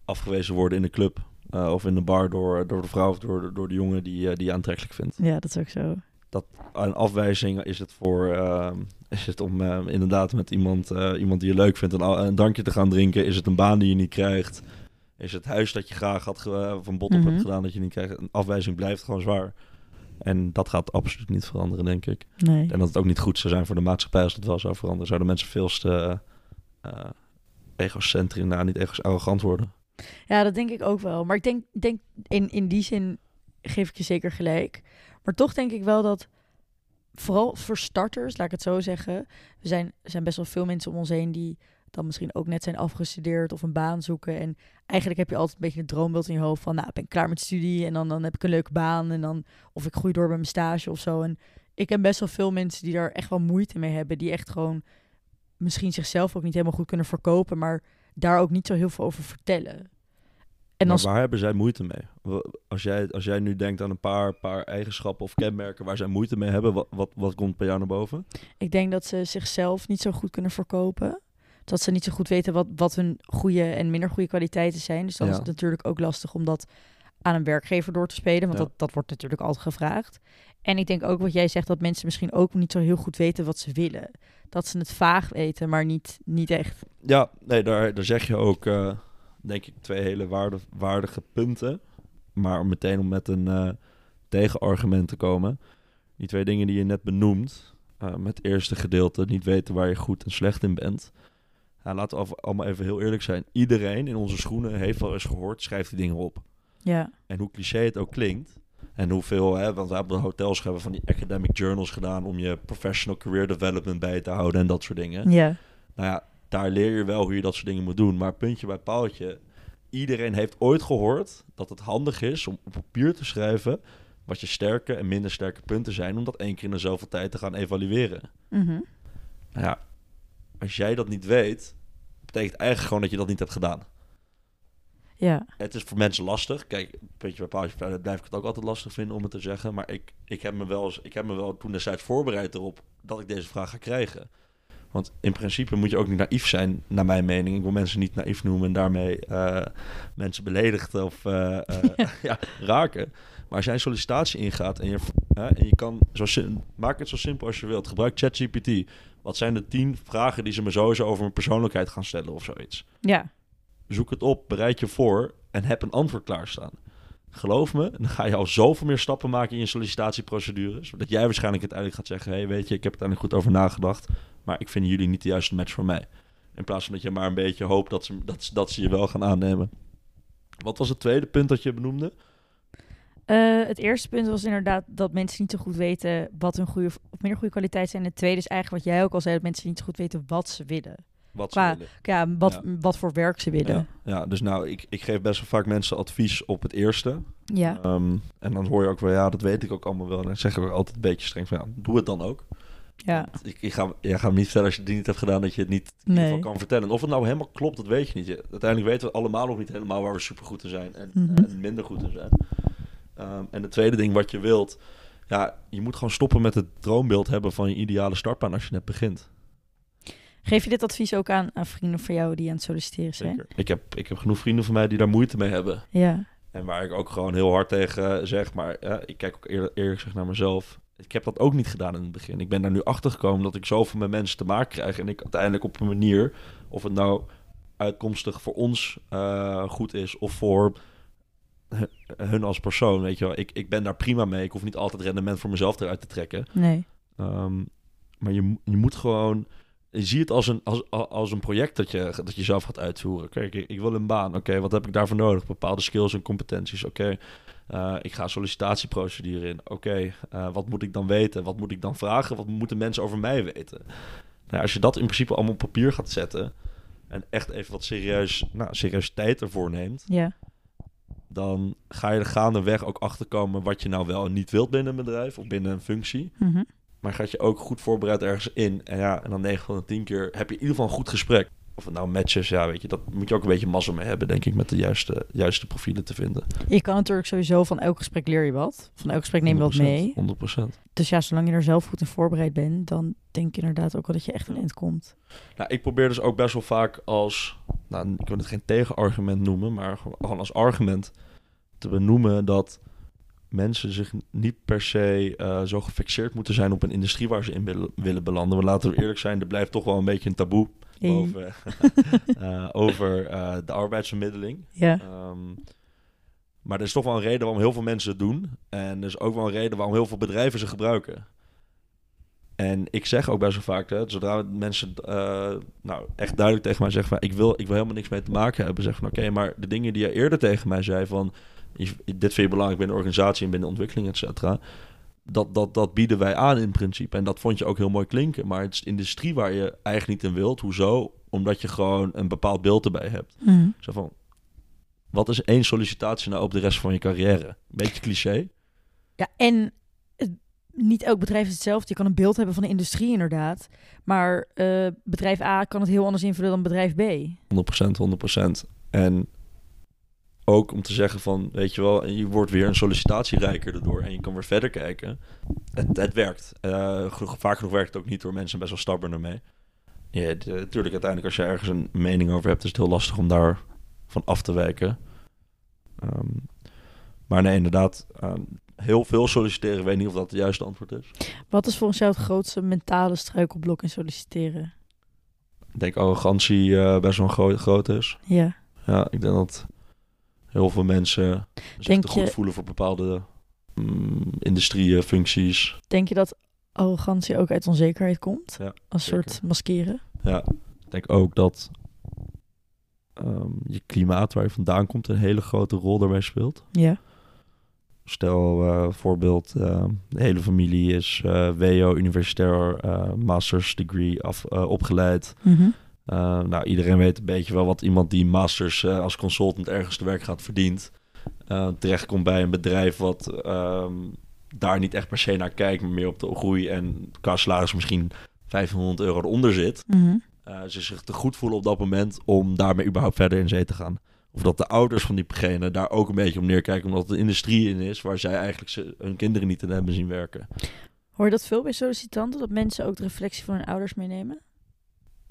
afgewezen worden in de club. eh, of in de bar door, door de vrouw of door, door de jongen die, eh, die je aantrekkelijk vindt. Ja, dat is ook zo. Een afwijzing is het voor eh, is het om eh, inderdaad met iemand, iemand die je leuk vindt een, een drankje te gaan drinken. Is het een baan die je niet krijgt? Is het huis dat je graag had van bot op Mhm. hebt gedaan dat je niet krijgt? Een afwijzing blijft gewoon zwaar. En dat gaat absoluut niet veranderen, denk ik. Nee. En dat het ook niet goed zou zijn voor de maatschappij als het wel zou veranderen. Zouden mensen veel te eh egocentrisch, nou niet egos, arrogant worden. Ja, dat denk ik ook wel. Maar ik denk, denk in, in die zin geef ik je zeker gelijk. Maar toch denk ik wel dat, vooral voor starters, laat ik het zo zeggen. Er zijn, zijn best wel veel mensen om ons heen die dan misschien ook net zijn afgestudeerd of een baan zoeken. En eigenlijk heb je altijd een beetje een droombeeld in je hoofd van, nou, ik ben klaar met studie en dan, dan heb ik een leuke baan en dan, of ik groei door bij mijn stage of zo. En ik heb best wel veel mensen die daar echt wel moeite mee hebben, die echt gewoon misschien zichzelf ook niet helemaal goed kunnen verkopen, maar daar ook niet zo heel veel over vertellen. En maar waar hebben zij moeite mee? Als jij, als jij nu denkt aan een paar, paar eigenschappen of kenmerken waar zij moeite mee hebben, wat, wat, wat komt bij jou naar boven? ik denk dat ze zichzelf niet zo goed kunnen verkopen. Dat ze niet zo goed weten wat, wat hun goede en minder goede kwaliteiten zijn. Dus dan Ja. is het natuurlijk ook lastig om dat aan een werkgever door te spelen. Want Ja. dat, dat wordt natuurlijk altijd gevraagd. En ik denk ook wat jij zegt, dat mensen misschien ook niet zo heel goed weten wat ze willen. Dat ze het vaag weten, maar niet, niet echt. Ja, nee, daar, daar zeg je ook, eh, denk ik, twee hele waarde, waardige punten. Maar om meteen om met een eh, tegenargument te komen. Die twee dingen die je net benoemt, eh, met het eerste gedeelte, niet weten waar je goed en slecht in bent. Ja, laten we allemaal even heel eerlijk zijn. Iedereen in onze schoenen heeft wel eens gehoord, schrijf die dingen op. Ja, En hoe cliché het ook klinkt. En hoeveel, hè, want we hebben hotels hebben van die academic journals gedaan om je professional career development bij te houden en dat soort dingen. ja, Nou ja, daar leer je wel hoe je dat soort dingen moet doen. Maar puntje bij paaltje, iedereen heeft ooit gehoord dat het handig is om op papier te schrijven wat je sterke en minder sterke punten zijn, om dat één keer in de zoveel tijd te gaan evalueren. Mhm. Nou ja, als jij dat niet weet, betekent eigenlijk gewoon dat je dat niet hebt gedaan. Ja, Het is voor mensen lastig. Kijk, puntje bij paaltje verder blijf ik het ook altijd lastig vinden om het te zeggen. Maar ik, ik, heb me wel eens, ik heb me wel toen destijds voorbereid erop dat ik deze vraag ga krijgen. Want in principe moet je ook niet naïef zijn, naar mijn mening. Ik wil mensen niet naïef noemen en daarmee uh, mensen beledigd of uh, ja, raken. Maar als jij een sollicitatie ingaat en je, en je kan, zo, maak het zo simpel als je wilt. Gebruik ChatGPT. Wat zijn de tien vragen die ze me sowieso over mijn persoonlijkheid gaan stellen of zoiets? Ja. Zoek het op, bereid je voor en heb een antwoord klaarstaan. Geloof me, dan ga je al zoveel meer stappen maken in je sollicitatieprocedure. Zodat jij waarschijnlijk uiteindelijk gaat zeggen: hey, weet je, ik heb er uiteindelijk goed over nagedacht. Maar ik vind jullie niet de juiste match voor mij. In plaats van dat je maar een beetje hoopt dat ze, dat, dat ze je wel gaan aannemen. Wat was het tweede punt dat je benoemde? Uh, het eerste punt was inderdaad dat mensen niet zo goed weten wat hun goede of minder goede kwaliteit zijn. En het tweede is eigenlijk wat jij ook al zei, dat mensen niet zo goed weten wat ze willen. Wat ze willen. Ja, wat, wat voor werk ze willen. Ja, ja dus nou, ik, ik geef best wel vaak mensen advies op het eerste. Ja. Um, en dan hoor je ook wel, ja, dat weet ik ook allemaal wel. En dan zeg ik ook altijd een beetje streng van, ja, doe het dan ook. Ja. Ik, ik, ga, jij gaat me niet vertellen als je het niet hebt gedaan dat je het niet in nee. kan vertellen. Of het nou helemaal klopt, dat weet je niet. Uiteindelijk weten we allemaal nog niet helemaal waar we super goed in zijn en, mm -hmm. en minder goed in zijn. Um, en het tweede ding wat je wilt, ja, je moet gewoon stoppen met het droombeeld hebben van je ideale startbaan als je net begint. Geef je dit advies ook aan, aan vrienden van jou die aan het solliciteren zijn? Zeker. Ik heb, ik heb genoeg vrienden van mij die daar moeite mee hebben. Ja. En waar ik ook gewoon heel hard tegen zeg, maar ja, ik kijk ook eerlijk, eerlijk gezegd naar mezelf. Ik heb dat ook niet gedaan in het begin. Ik ben daar nu achter gekomen dat ik zoveel met mensen te maken krijg. En ik uiteindelijk op een manier, of het nou uitkomstig voor ons uh, goed is of voor hun als persoon, weet je wel. Ik, ik ben daar prima mee. Ik hoef niet altijd rendement voor mezelf eruit te trekken. Nee. Um, maar je, je moet gewoon... Je ziet het als een, als, als een project dat je, dat je zelf gaat uitvoeren. Kijk, ik, ik wil een baan. Oké, wat heb ik daarvoor nodig? Bepaalde skills en competenties. Oké, uh, ik ga sollicitatieprocedure in. Oké, uh, wat moet ik dan weten? Wat moet ik dan vragen? Wat moeten mensen over mij weten? Nou, als je dat in principe allemaal op papier gaat zetten... en echt even wat serieus, nou, seriositeit ervoor neemt... Ja dan ga je er gaandeweg ook achterkomen wat je nou wel en niet wilt binnen een bedrijf of binnen een functie. Mm -hmm. Maar gaat je ook goed voorbereid ergens in. En ja, en dan 9 van de 10 keer heb je in ieder geval een goed gesprek. Of het nou matches, ja, weet je, dat moet je ook een beetje mazzel mee hebben, denk ik, met de juiste, juiste profielen te vinden. Je kan natuurlijk sowieso van elk gesprek leer je wat. Van elk gesprek neem je wat mee. 100%. Dus ja, zolang je er zelf goed in voorbereid bent, dan denk je inderdaad ook wel dat je echt een eind komt. Nou, ik probeer dus ook best wel vaak als, nou, ik wil het geen tegenargument noemen, maar gewoon als argument te benoemen dat mensen zich niet per se uh, zo gefixeerd moeten zijn op een industrie waar ze in willen belanden. We laten we eerlijk zijn, er blijft toch wel een beetje een taboe hey. over, uh, over uh, de arbeidsvermiddeling. Ja. Um, maar er is toch wel een reden waarom heel veel mensen het doen. En er is ook wel een reden waarom heel veel bedrijven ze gebruiken. En ik zeg ook best wel vaak, hè, zodra mensen uh, nou, echt duidelijk tegen mij zeggen... Van, ik, wil, ik wil helemaal niks mee te maken hebben. Zeg van, oké, maar de dingen die je eerder tegen mij zei van... dit vind je belangrijk binnen de organisatie en binnen de ontwikkeling, et cetera... Dat, dat, dat bieden wij aan in principe. En dat vond je ook heel mooi klinken. Maar het is industrie waar je eigenlijk niet in wilt. Hoezo? Omdat je gewoon een bepaald beeld erbij hebt. Mm. Zo van, wat is één sollicitatie nou op de rest van je carrière? Beetje cliché. Ja, en niet elk bedrijf is hetzelfde. Je kan een beeld hebben van de industrie inderdaad. Maar uh, bedrijf A kan het heel anders invullen dan bedrijf B. 100%, 100%. En ook om te zeggen van, weet je wel, je wordt weer een sollicitatierijker erdoor en je kan weer verder kijken. Het, het werkt. Uh, vaak genoeg werkt het ook niet door mensen best wel stubborn ermee. Ja, natuurlijk, uiteindelijk als je ergens een mening over hebt, is het heel lastig om daar van af te wijken. Um, maar nee, inderdaad, uh, heel veel solliciteren. Weet niet of dat het juiste antwoord is. Wat is volgens jou het grootste mentale struikelblok in solliciteren? Ik denk arrogantie uh, best wel groot, groot is. Ja. Ja, ik denk dat heel veel mensen zich denk te goed voelen voor bepaalde mm, industrieën, functies. Denk je dat arrogantie ook uit onzekerheid komt? Ja, Als zeker. soort maskeren? Ja, ik denk ook dat um, je klimaat waar je vandaan komt een hele grote rol daarbij speelt. Ja. Stel, uh, voorbeeld, uh, de hele familie is uh, WO, universitair master's degree af, opgeleid. Mm -hmm. Nou, iedereen weet een beetje wel wat iemand die masters als consultant ergens te werk gaat verdient. terechtkomt bij een bedrijf wat um, daar niet echt per se naar kijkt, maar meer op de groei en qua salaris misschien 500 euro eronder zit. Mm -hmm. ze zich te goed voelen op dat moment om daarmee überhaupt verder in zee te gaan. Of dat de ouders van diegene daar ook een beetje om neerkijken, omdat het een industrie in is waar zij eigenlijk ze, hun kinderen niet in hebben zien werken. Hoor je dat veel bij sollicitanten, dat mensen ook de reflectie van hun ouders meenemen?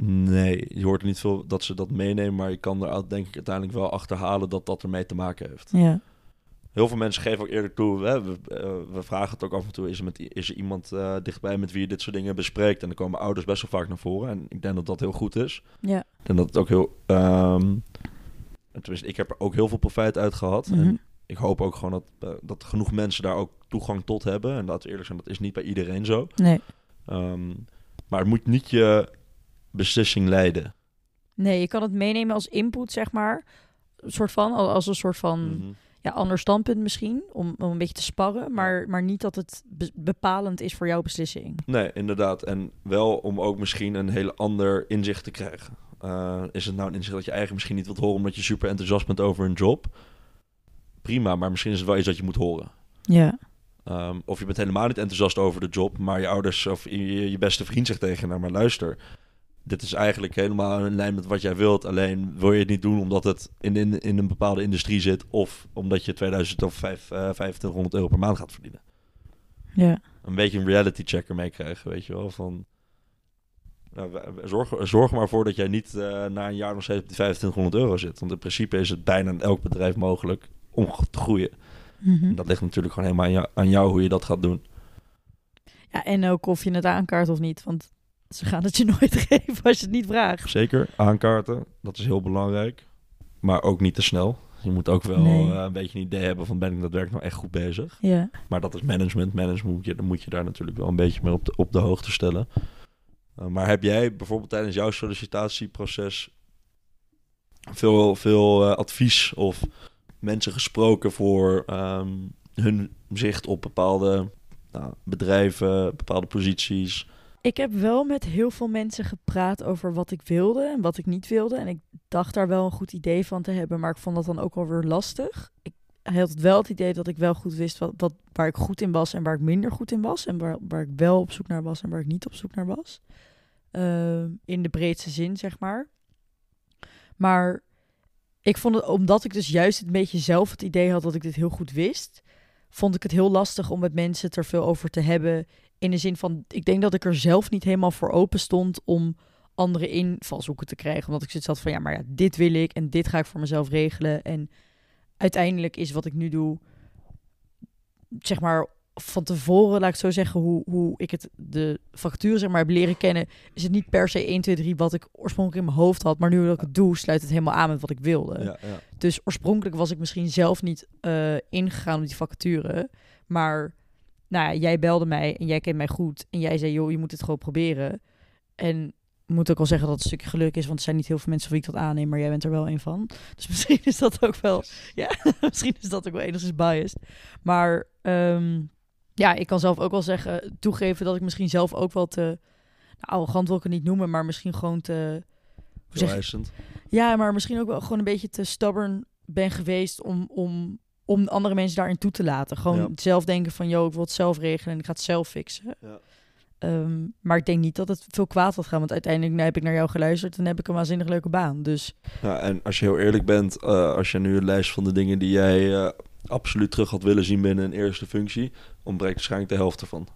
Nee, je hoort niet veel dat ze dat meenemen, maar je kan er denk ik uiteindelijk wel achterhalen dat dat ermee te maken heeft. Ja. Heel veel mensen geven ook eerder toe, hè, we, we vragen het ook af en toe, is er, met, is er iemand uh, dichtbij met wie je dit soort dingen bespreekt? En dan komen ouders best wel vaak naar voren en ik denk dat dat heel goed is. Ja. En dat het ook heel, um, tenminste, ik heb er ook heel veel profijt uit gehad. Mhm. En ik hoop ook gewoon dat, uh, dat genoeg mensen daar ook toegang tot hebben. En laten we eerlijk zijn, dat is niet bij iedereen zo. Nee. Um, maar het moet niet je beslissing leiden. Nee, je kan het meenemen als input, zeg maar. Een soort van, als een soort van Mhm. ja, ander standpunt misschien, om, om een beetje te sparren. Maar, maar niet dat het be- bepalend is voor jouw beslissing. Nee, inderdaad. En wel om ook misschien een heel ander inzicht te krijgen. Uh, is het nou een inzicht dat je eigenlijk misschien niet wilt horen omdat je super enthousiast bent over een job? Prima, maar misschien is het wel iets dat je moet horen. Ja. Um, of je bent helemaal niet enthousiast over de job, maar je ouders of je, je beste vriend zegt tegen nou maar luister, dit is eigenlijk helemaal in lijn met wat jij wilt. Alleen wil je het niet doen omdat het in, in, in een bepaalde industrie zit of omdat je 2000 of 5, uh, 2500 euro per maand gaat verdienen. Ja. Een beetje een reality checker meekrijgen, weet je wel, van... Nou, zorg, zorg maar voor dat jij niet uh, na een jaar nog steeds op die 2500 euro zit. Want in principe is het bijna in elk bedrijf mogelijk om te groeien. Mm -hmm. Dat ligt natuurlijk gewoon helemaal aan jou, aan jou, hoe je dat gaat doen. Ja, en ook of je het aankaart of niet. Want ze gaan het je nooit geven als je het niet vraagt. Zeker, aankaarten. Dat is heel belangrijk. Maar ook niet te snel. Je moet ook wel Nee. uh, een beetje een idee hebben van ben ik daadwerkelijk nou echt goed bezig. Ja. Maar dat is management. Management moet je, dan moet je daar natuurlijk wel een beetje mee op de, op de hoogte stellen. Uh, maar heb jij bijvoorbeeld tijdens jouw sollicitatieproces veel, veel uh, advies of mensen gesproken voor um, hun zicht op bepaalde nou, bedrijven, bepaalde posities? Ik heb wel met heel veel mensen gepraat over wat ik wilde en wat ik niet wilde. En ik dacht daar wel een goed idee van te hebben, maar ik vond dat dan ook alweer lastig. Ik had wel het idee dat ik wel goed wist wat, waar ik goed in was en waar ik minder goed in was. En waar, waar ik wel op zoek naar was en waar ik niet op zoek naar was. Uh, in de breedste zin, zeg maar. Maar ik vond het, omdat ik dus juist een beetje zelf het idee had dat ik dit heel goed wist, vond ik het heel lastig om met mensen er veel over te hebben. In de zin van, ik denk dat ik er zelf niet helemaal voor open stond om andere invalshoeken te krijgen. Omdat ik zoiets had van, ja, maar ja, dit wil ik en dit ga ik voor mezelf regelen. En uiteindelijk is wat ik nu doe, zeg maar, van tevoren, laat ik zo zeggen, hoe, hoe ik het, de factuur zeg maar heb leren kennen, is het niet per se 1, 2, 3 wat ik oorspronkelijk in mijn hoofd had. Maar nu dat ik het doe, sluit het helemaal aan met wat ik wilde. Ja, ja. Dus oorspronkelijk was ik misschien zelf niet uh, ingegaan op die vacature. Maar nou ja, jij belde mij en jij kent mij goed. En jij zei, joh, je moet het gewoon proberen. En moet ook wel zeggen dat het een stukje geluk is, want er zijn niet heel veel mensen voor wie ik dat aanneem, maar jij bent er wel een van. Dus misschien is dat ook wel, ja, misschien is dat ook wel enigszins biased. Maar um, ja, ik kan zelf ook wel zeggen, toegeven dat ik misschien zelf ook wel te, nou, arrogant wil ik het niet noemen, maar misschien gewoon te, hoe zeg? Ja, maar misschien ook wel gewoon een beetje te stubborn ben geweest om, om, om andere mensen daarin toe te laten. Gewoon Ja. zelf denken van, joh, ik wil het zelf regelen en ik ga het zelf fixen. Ja. Ehm, maar ik denk niet dat het veel kwaad had gaan, want uiteindelijk nou, heb ik naar jou geluisterd en heb ik een waanzinnig leuke baan. Dus Ja, en als je heel eerlijk bent, eh, als je nu een lijst van de dingen die jij eh, absoluut terug had willen zien binnen een eerste functie, ontbreekt waarschijnlijk de helft ervan.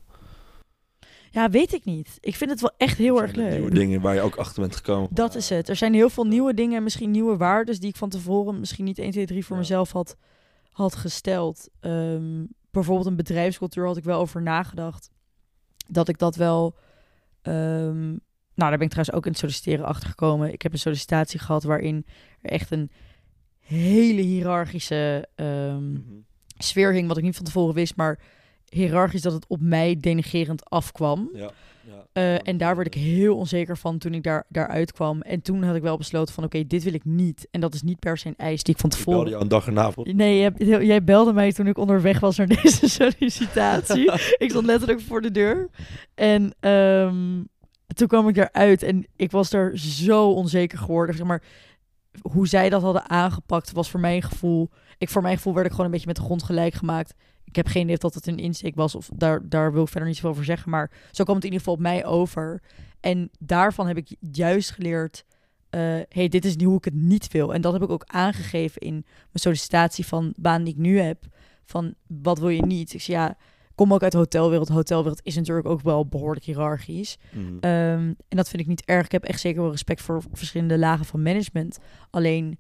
ja, weet ik niet. Ik vind het wel echt heel erg er leuk. Nieuwe dingen waar je ook achter bent gekomen. Dat is het. Er zijn heel veel nieuwe dingen en misschien nieuwe waarden die ik van tevoren misschien niet 1, 2, 3 voor Ja. mezelf had, had gesteld. Ehm, bijvoorbeeld een bedrijfscultuur had ik wel over nagedacht. Dat ik dat wel... ehm, nou, daar ben ik trouwens ook in het solliciteren achter gekomen. Ik heb een sollicitatie gehad waarin er echt een hele hiërarchische ehm, Mhm. sfeer hing, wat ik niet van tevoren wist, maar hiërarchisch dat het op mij denigerend afkwam. Ja, ja. Eh, en daar werd ik heel onzeker van toen ik daar, daaruit kwam. En toen had ik wel besloten van oké, dit wil ik niet. En dat is niet per se een eis die ik van Ik tevoren... belde jou een dag erna. Nee, jij, jij belde mij toen ik onderweg was naar deze sollicitatie. ik stond letterlijk voor de deur. En ehm, toen kwam ik eruit en ik was er zo onzeker geworden. Zeg maar, hoe zij dat hadden aangepakt was voor mijn gevoel... Ik, voor mijn gevoel werd ik gewoon een beetje met de grond gelijk gemaakt. Ik heb geen idee of dat het een insteek was of daar, daar wil ik verder niet zoveel over zeggen. Maar zo kwam het in ieder geval op mij over. En daarvan heb ik juist geleerd... eh, hey, dit is niet hoe ik het niet wil. En dat heb ik ook aangegeven in mijn sollicitatie van baan die ik nu heb. Van, wat wil je niet? Ik zei, ja, kom ook uit de hotelwereld. De hotelwereld is natuurlijk ook wel behoorlijk hiërarchisch. Mhm. Ehm, en dat vind ik niet erg. Ik heb echt zeker wel respect voor verschillende lagen van management. Alleen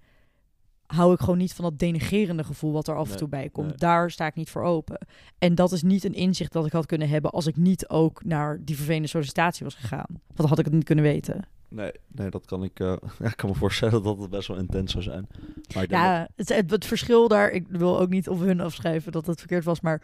hou ik gewoon niet van dat denigerende gevoel wat er af en toe bij komt. nee. Daar sta ik niet voor open. En dat is niet een inzicht dat ik had kunnen hebben als ik niet ook naar die vervelende sollicitatie was gegaan. Want dan had ik het niet kunnen weten. Nee, nee, dat kan ik. eh, ja, ik kan me voorstellen dat het best wel intens zou zijn. Maar dat- Ja, het, het, het verschil daar, ik wil ook niet op hun afschrijven dat het verkeerd was, maar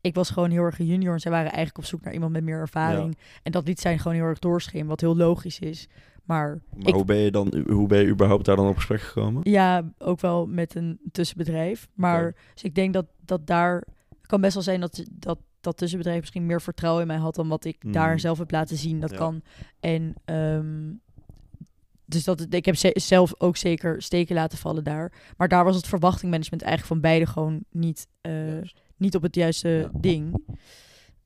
ik was gewoon heel erg een junior en zij waren eigenlijk op zoek naar iemand met meer ervaring. En dat liet zijn gewoon heel erg doorschemeren, wat heel logisch is. Maar maar ik- hoe ben je dan? Hoe ben je überhaupt daar dan op gesprek gekomen? Ja, ook wel met een tussenbedrijf. Maar dus ik denk dat, dat daar... Het kan best wel zijn dat, dat dat tussenbedrijf misschien meer vertrouwen in mij had... dan wat ik Mm. daar zelf heb laten zien. Dat Ja. kan. En ehm, dus dat, ik heb ze- zelf ook zeker steken laten vallen daar. Maar daar was het verwachtingmanagement eigenlijk van beide gewoon niet, eh, niet op het juiste Ja. ding.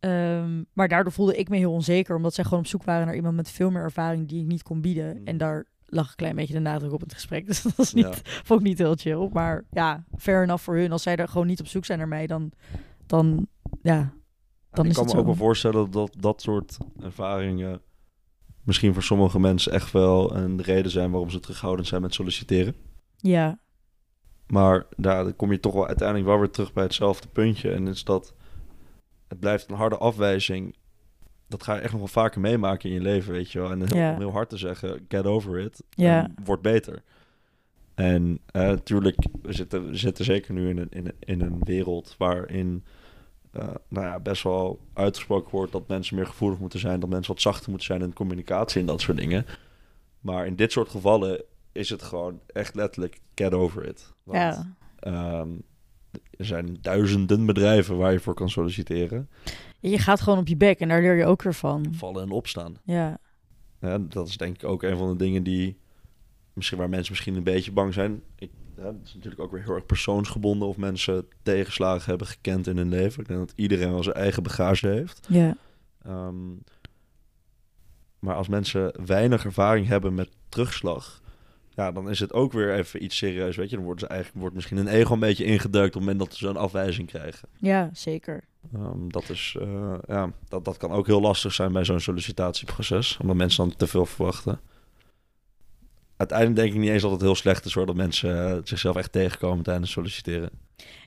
Ehm, maar daardoor voelde ik me heel onzeker, omdat zij gewoon op zoek waren naar iemand met veel meer ervaring die ik niet kon bieden. Mm. En daar lag een klein beetje de nadruk op het gesprek. Dus dat was niet, Ja. vond ik niet heel chill. Maar ja, fair enough voor hun. Als zij er gewoon niet op zoek zijn naar mij, dan, dan ja, dan ik kan me ook wel voorstellen dat dat soort ervaringen misschien voor sommige mensen echt wel een reden zijn waarom ze terughoudend zijn met solliciteren. Ja, Maar daar kom je toch wel uiteindelijk wel weer terug bij hetzelfde puntje. En is dat het blijft een harde afwijzing. Dat ga je echt nog wel vaker meemaken in je leven, weet je wel. En heel, Ja. om heel hard te zeggen, get over it. Ja. En word beter. En eh, natuurlijk, we zitten, we zitten zeker nu in een, in, een- in een wereld waarin eh, nou ja, best wel uitgesproken wordt dat mensen meer gevoelig moeten zijn, dat mensen wat zachter moeten zijn in communicatie en dat soort dingen. Maar in dit soort gevallen is het gewoon echt letterlijk get over it. Want, ja. ehm, er zijn duizenden bedrijven waar je voor kan solliciteren. Je gaat gewoon op je bek en daar leer je ook weer van. Vallen en opstaan. Ja, Ja, dat is denk ik ook een van de dingen die misschien waar mensen misschien een beetje bang zijn. Ik, ja, het is natuurlijk ook weer heel erg persoonsgebonden of mensen tegenslagen hebben gekend in hun leven. Ik denk dat iedereen wel zijn eigen bagage heeft. ja, Ehm, maar als mensen weinig ervaring hebben met terugslag, ja, dan is het ook weer even iets serieus. Weet je, dan wordt, ze eigenlijk, wordt misschien een ego een beetje ingeduikt op het moment dat ze zo'n afwijzing krijgen. ja, zeker. Ehm, dat, is, eh, ja, dat, dat kan ook heel lastig zijn bij zo'n sollicitatieproces, omdat mensen dan te veel verwachten. Uiteindelijk denk ik niet eens dat het heel slecht is hoor, dat mensen eh, zichzelf echt tegenkomen tijdens solliciteren.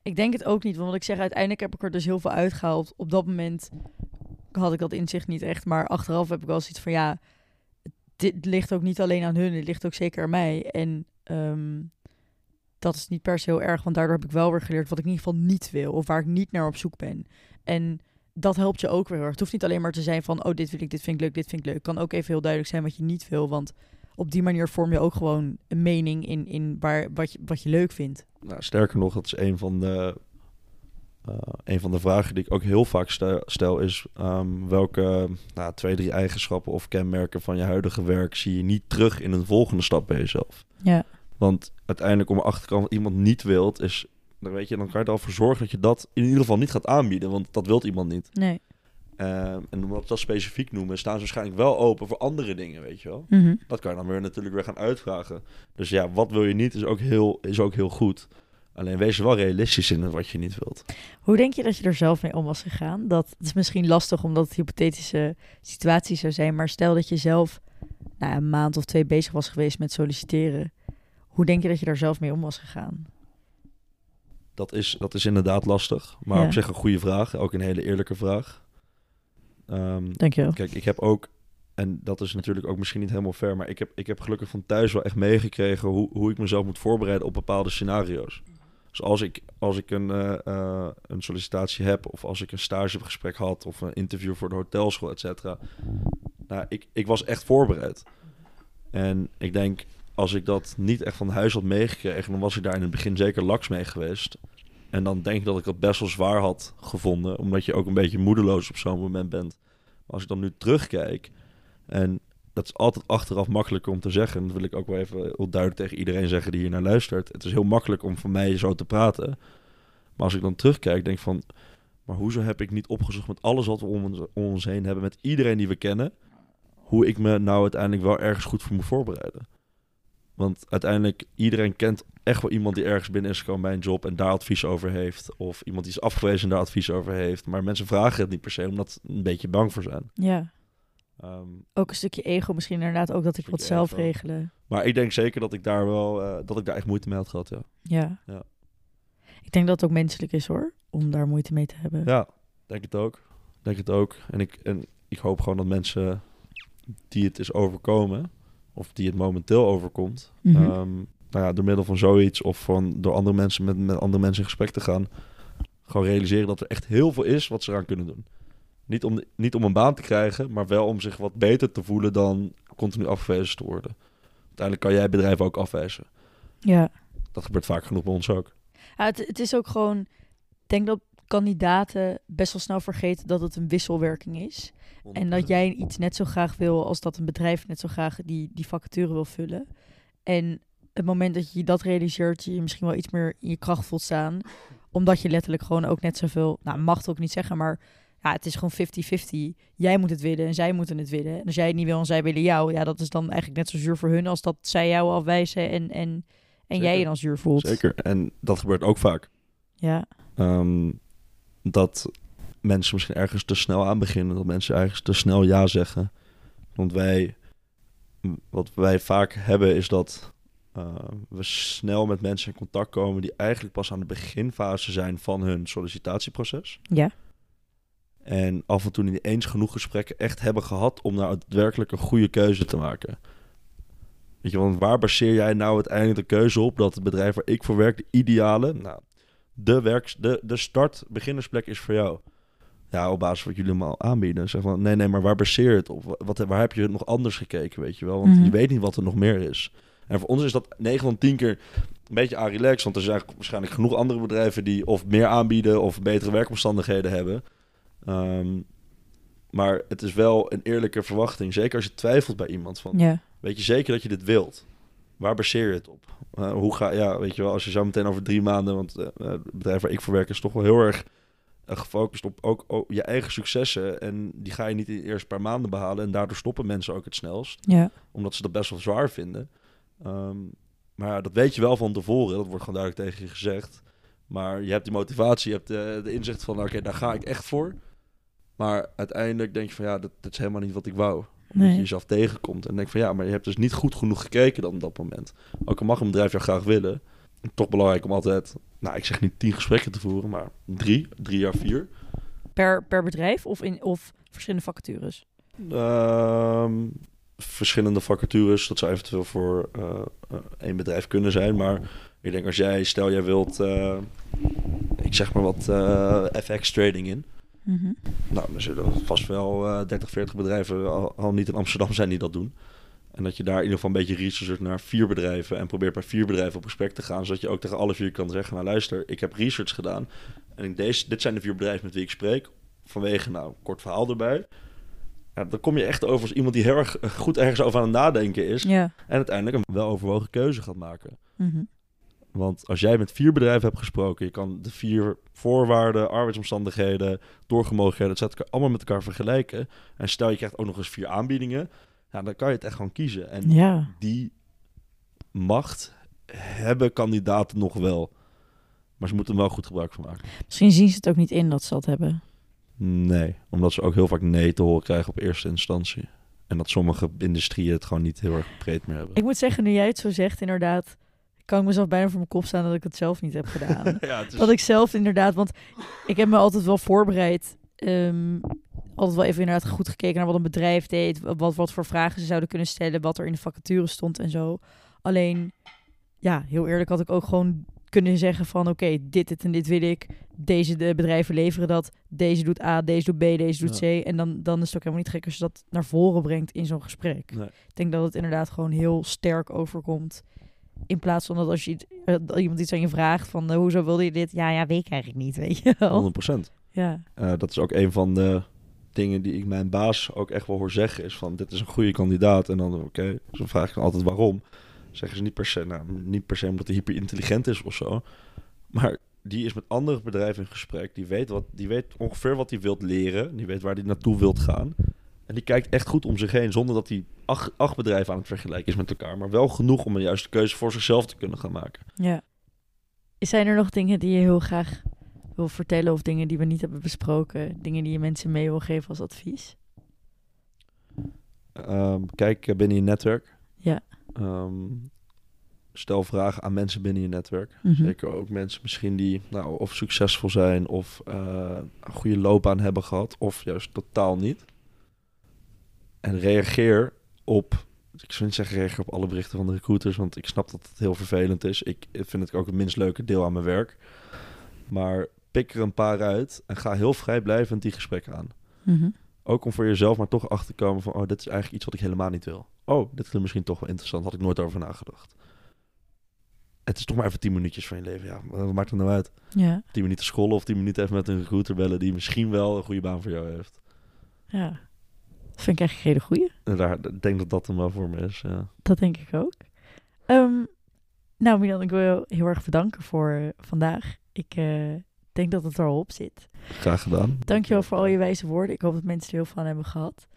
Ik denk het ook niet, want wat ik zeg, uiteindelijk heb ik er dus heel veel uitgehaald. Op dat moment had ik dat inzicht niet echt, maar achteraf heb ik wel zoiets van ja, dit ligt ook niet alleen aan hun, het ligt ook zeker aan mij. En ehm, dat is niet per se heel erg, want daardoor heb ik wel weer geleerd wat ik in ieder geval niet wil of waar ik niet naar op zoek ben. En dat helpt je ook weer heel erg. Het hoeft niet alleen maar te zijn van, oh, dit wil ik, dit vind ik leuk, dit vind ik leuk. Het kan ook even heel duidelijk zijn wat je niet wil, want op die manier vorm je ook gewoon een mening in, in waar, wat, je, wat je leuk vindt. Nou, sterker nog, dat is een van de, eh, een van de vragen die ik ook heel vaak stel, is ehm, welke nou, twee, drie eigenschappen of kenmerken van je huidige werk zie je niet terug in een volgende stap bij jezelf. Ja, Want uiteindelijk om te komen wat iemand niet wilt, is, dan weet je, dan kan je er al voor zorgen dat je dat in ieder geval niet gaat aanbieden, want dat wilt iemand niet. nee. Ehm, en omdat we dat specifiek noemen, staan ze waarschijnlijk wel open voor andere dingen, weet je wel. Mhm. Dat kan je dan weer natuurlijk weer gaan uitvragen. Dus ja, wat wil je niet is ook heel, is ook heel goed. Alleen wees er wel realistisch in wat je niet wilt. Hoe denk je dat je er zelf mee om was gegaan? Dat het is misschien lastig omdat het hypothetische situatie zou zijn, maar stel dat je zelf nou, een maand of twee bezig was geweest met solliciteren. Hoe denk je dat je daar zelf mee om was gegaan? Dat is, dat is inderdaad lastig. Maar Ja. op zich een goede vraag. Ook een hele eerlijke vraag. Ehm, Dankjewel. kijk, ik heb ook... En dat is natuurlijk ook misschien niet helemaal fair... maar ik heb, ik heb gelukkig van thuis wel echt meegekregen... Hoe, hoe ik mezelf moet voorbereiden op bepaalde scenario's. Dus als ik, als ik een, eh, eh, een sollicitatie heb... of als ik een stagegesprek had... of een interview voor de hotelschool, et cetera... Nou, ik, ik was echt voorbereid. En ik denk, als ik dat niet echt van huis had meegekregen... dan was ik daar in het begin zeker laks mee geweest... En dan denk ik dat ik het best wel zwaar had gevonden. Omdat je ook een beetje moedeloos op zo'n moment bent. Maar als ik dan nu terugkijk. En dat is altijd achteraf makkelijker om te zeggen. En dat wil ik ook wel even heel duidelijk tegen iedereen zeggen die hier naar luistert. Het is heel makkelijk om van mij zo te praten. Maar als ik dan terugkijk, denk ik van. Maar hoezo heb ik niet opgezocht met alles wat we om ons, om ons heen hebben. Met iedereen die we kennen. Hoe ik me nou uiteindelijk wel ergens goed voor moet voorbereiden. Want uiteindelijk, iedereen kent echt wel iemand die ergens binnen is gekomen bij een job en daar advies over heeft. Of iemand die is afgewezen en daar advies over heeft. Maar mensen vragen het niet per se, omdat ze een beetje bang voor zijn. Ja. Ehm, Ook een stukje ego misschien inderdaad. Ook dat ik wat zelf ego. regelen. maar ik denk zeker dat ik daar wel, eh, dat ik daar echt moeite mee had gehad, ja. Ja. Ja. Ik denk dat het ook menselijk is hoor. Om daar moeite mee te hebben. Ja, denk het ook. Denk het ook. En ik, en ik hoop gewoon dat mensen die het is overkomen, of die het momenteel overkomt, Mhm. ehm, nou ja, door middel van zoiets of van door andere mensen met, met andere mensen in gesprek te gaan, gewoon realiseren dat er echt heel veel is wat ze eraan kunnen doen. Niet om, niet om een baan te krijgen, maar wel om zich wat beter te voelen dan continu afgewezen te worden. Uiteindelijk kan jij bedrijven ook afwijzen. Ja. Dat gebeurt vaak genoeg bij ons ook. Ja, het, het is ook gewoon. Ik denk dat kandidaten best wel snel vergeten dat het een wisselwerking is. En dat jij iets net zo graag wil als dat een bedrijf net zo graag die, die vacature wil vullen. En het moment dat je dat realiseert, je je misschien wel iets meer in je kracht voelt staan. Omdat je letterlijk gewoon ook net zoveel, nou mag het ook niet zeggen, maar ja, het is gewoon 50-50. Jij moet het willen en zij moeten het willen. En als jij het niet wil en zij willen jou, ja, dat is dan eigenlijk net zo zuur voor hun als dat zij jou afwijzen en, en, en jij je dan zuur voelt. Zeker. En dat gebeurt ook vaak. Ja, Ehm, dat mensen misschien ergens te snel aan beginnen. Dat mensen ergens te snel ja zeggen. Want wij, wat wij vaak hebben is dat eh, we snel met mensen in contact komen die eigenlijk pas aan de beginfase zijn van hun sollicitatieproces. ja, En af en toe niet eens genoeg gesprekken echt hebben gehad om nou daadwerkelijk een goede keuze te maken. Weet je, want waar baseer jij nou uiteindelijk de keuze op dat het bedrijf waar ik voor werk, de ideale, nou, de, werks, de, de start, beginnersplek is voor jou? Ja, op basis van wat jullie allemaal aanbieden. Zeg van, nee, nee, maar waar baseer je het op? Wat, waar heb je nog anders gekeken, weet je wel? Want Mhm. je weet niet wat er nog meer is. En voor ons is dat 9 van 10 keer een beetje aan relax. Want er zijn waarschijnlijk genoeg andere bedrijven die of meer aanbieden of betere werkomstandigheden hebben. Ehm, maar het is wel een eerlijke verwachting. Zeker als je twijfelt bij iemand van, ja. weet je zeker dat je dit wilt? Waar baseer je het op? Eh, hoe ga, ja, weet je wel, als je zo meteen over drie maanden, want eh, eh, het bedrijf waar ik voor werk is toch wel heel erg gefocust op ook, ook je eigen successen. En die ga je niet in de eerste paar maanden behalen. En daardoor stoppen mensen ook het snelst Ja, omdat ze dat best wel zwaar vinden. Ehm, maar ja, dat weet je wel van tevoren. Dat wordt gewoon duidelijk tegen je gezegd. Maar je hebt die motivatie, je hebt de, de inzicht van... oké, daar ga ik echt voor. Maar uiteindelijk denk je van... ja, dat, dat is helemaal niet wat ik wou. Omdat Nee. je jezelf tegenkomt. En denk van ja, maar je hebt dus niet goed genoeg gekeken dan op dat moment. Ook al mag een bedrijf jou graag willen... toch belangrijk om altijd... nou, ik zeg niet tien gesprekken te voeren... maar drie, drie jaar vier... per, per bedrijf of, in, of verschillende vacatures? Ehm, verschillende vacatures. Dat zou eventueel voor eh, één bedrijf kunnen zijn. Maar ik denk als jij, stel jij wilt, eh, ik zeg maar wat eh, FX trading in. Mhm. Nou, dan zullen er vast wel eh 30, 40 bedrijven al, al niet in Amsterdam zijn die dat doen. En dat je daar in ieder geval een beetje research naar vier bedrijven en probeert bij vier bedrijven op gesprek te gaan. Zodat je ook tegen alle vier kan zeggen, nou luister, ik heb research gedaan. En ik deze, dit zijn de vier bedrijven met wie ik spreek. Vanwege, nou, kort verhaal erbij. Ja, dan kom je echt over als iemand die heel erg goed ergens over aan het nadenken is. Ja. En uiteindelijk een weloverwogen keuze gaat maken. Mhm. Want als jij met vier bedrijven hebt gesproken, je kan de vier voorwaarden, arbeidsomstandigheden, doorgemogelijkheden, et cetera, allemaal met elkaar vergelijken. En stel je krijgt ook nog eens vier aanbiedingen, ja, dan kan je het echt gewoon kiezen. En Ja. die macht hebben kandidaten nog wel. Maar ze moeten er wel goed gebruik van maken. Misschien zien ze het ook niet in dat ze dat hebben. Nee, omdat ze ook heel vaak nee te horen krijgen op eerste instantie. En dat sommige industrieën het gewoon niet heel erg breed meer hebben. Ik moet zeggen, nu jij het zo zegt, inderdaad, kan ik mezelf bijna voor mijn kop staan dat ik het zelf niet heb gedaan. ja, is... dat ik zelf inderdaad, want ik heb me altijd wel voorbereid. ehm, altijd wel even inderdaad goed gekeken naar wat een bedrijf deed, wat, wat voor vragen ze zouden kunnen stellen, wat er in de vacature stond en zo. Alleen, ja, heel eerlijk had ik ook gewoon kunnen zeggen van oké, dit, dit en dit wil ik. Deze de bedrijven leveren dat. Deze doet A, deze doet B, deze doet C. En dan, dan is het ook helemaal niet gek als je dat naar voren brengt in zo'n gesprek. Nee. Ik denk dat het inderdaad gewoon heel sterk overkomt. In plaats van dat als je eh, dat iemand iets aan je vraagt van eh, hoezo wilde je dit? Ja, ja, weet ik eigenlijk niet, weet je wel. 100%. Ja, Eh, dat is ook een van de dingen die ik mijn baas ook echt wel hoor zeggen. Is van, dit is een goede kandidaat. En dan, oké, zo vraag ik dan altijd waarom. Zeggen ze niet per se, nou, niet per se omdat hij hyper intelligent is of zo. Maar die is met andere bedrijven in gesprek. Die weet, wat, die weet ongeveer wat hij wilt leren. Die weet waar hij naartoe wilt gaan. En die kijkt echt goed om zich heen, zonder dat hij acht, acht bedrijven aan het vergelijken is met elkaar. Maar wel genoeg om een juiste keuze voor zichzelf te kunnen gaan maken. Ja. Zijn er nog dingen die je heel graag wil vertellen of dingen die we niet hebben besproken? Dingen die je mensen mee wil geven als advies? Um, kijk binnen je netwerk. Ja. Um, stel vragen aan mensen binnen je netwerk. Mhm. Zeker ook mensen misschien die nou, of succesvol zijn of uh, een goede loopbaan hebben gehad, of juist totaal niet. En reageer op, ik zou niet zeggen reageer op alle berichten van de recruiters, want ik snap dat het heel vervelend is. Ik vind het ook het minst leuke deel aan mijn werk. Maar pik er een paar uit en ga heel vrijblijvend die gesprekken aan. Mhm. Ook om voor jezelf maar toch achter te komen van, oh, dit is eigenlijk iets wat ik helemaal niet wil. Oh, dit is misschien toch wel interessant, had ik nooit over nagedacht. Het is toch maar even tien minuutjes van je leven, ja. Wat maakt het nou uit? Ja. Tien minuten scrollen of tien minuten even met een recruiter bellen die misschien wel een goede baan voor jou heeft. Ja, dat vind ik echt een hele goeie. Daar, ik denk dat dat hem wel voor me is, ja. Dat denk ik ook. Um, nou Milan, ik wil je heel erg bedanken voor uh, vandaag. Ik uh, denk dat het er al op zit. Graag gedaan. Dankjewel voor al je wijze woorden. Ik hoop dat mensen er heel veel aan hebben gehad.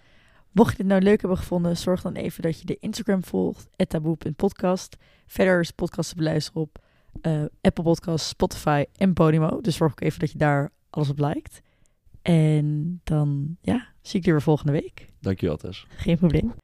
Mocht je dit nou leuk hebben gevonden, zorg dan even dat je de Instagram volgt, taboe.podcast. Verder is podcast te beluisteren op uh, Apple Podcasts, Spotify en Podimo. Dus zorg ook even dat je daar alles op liked. En dan, ja, Zie ik je weer volgende week. Dankjewel Tess. Geen probleem.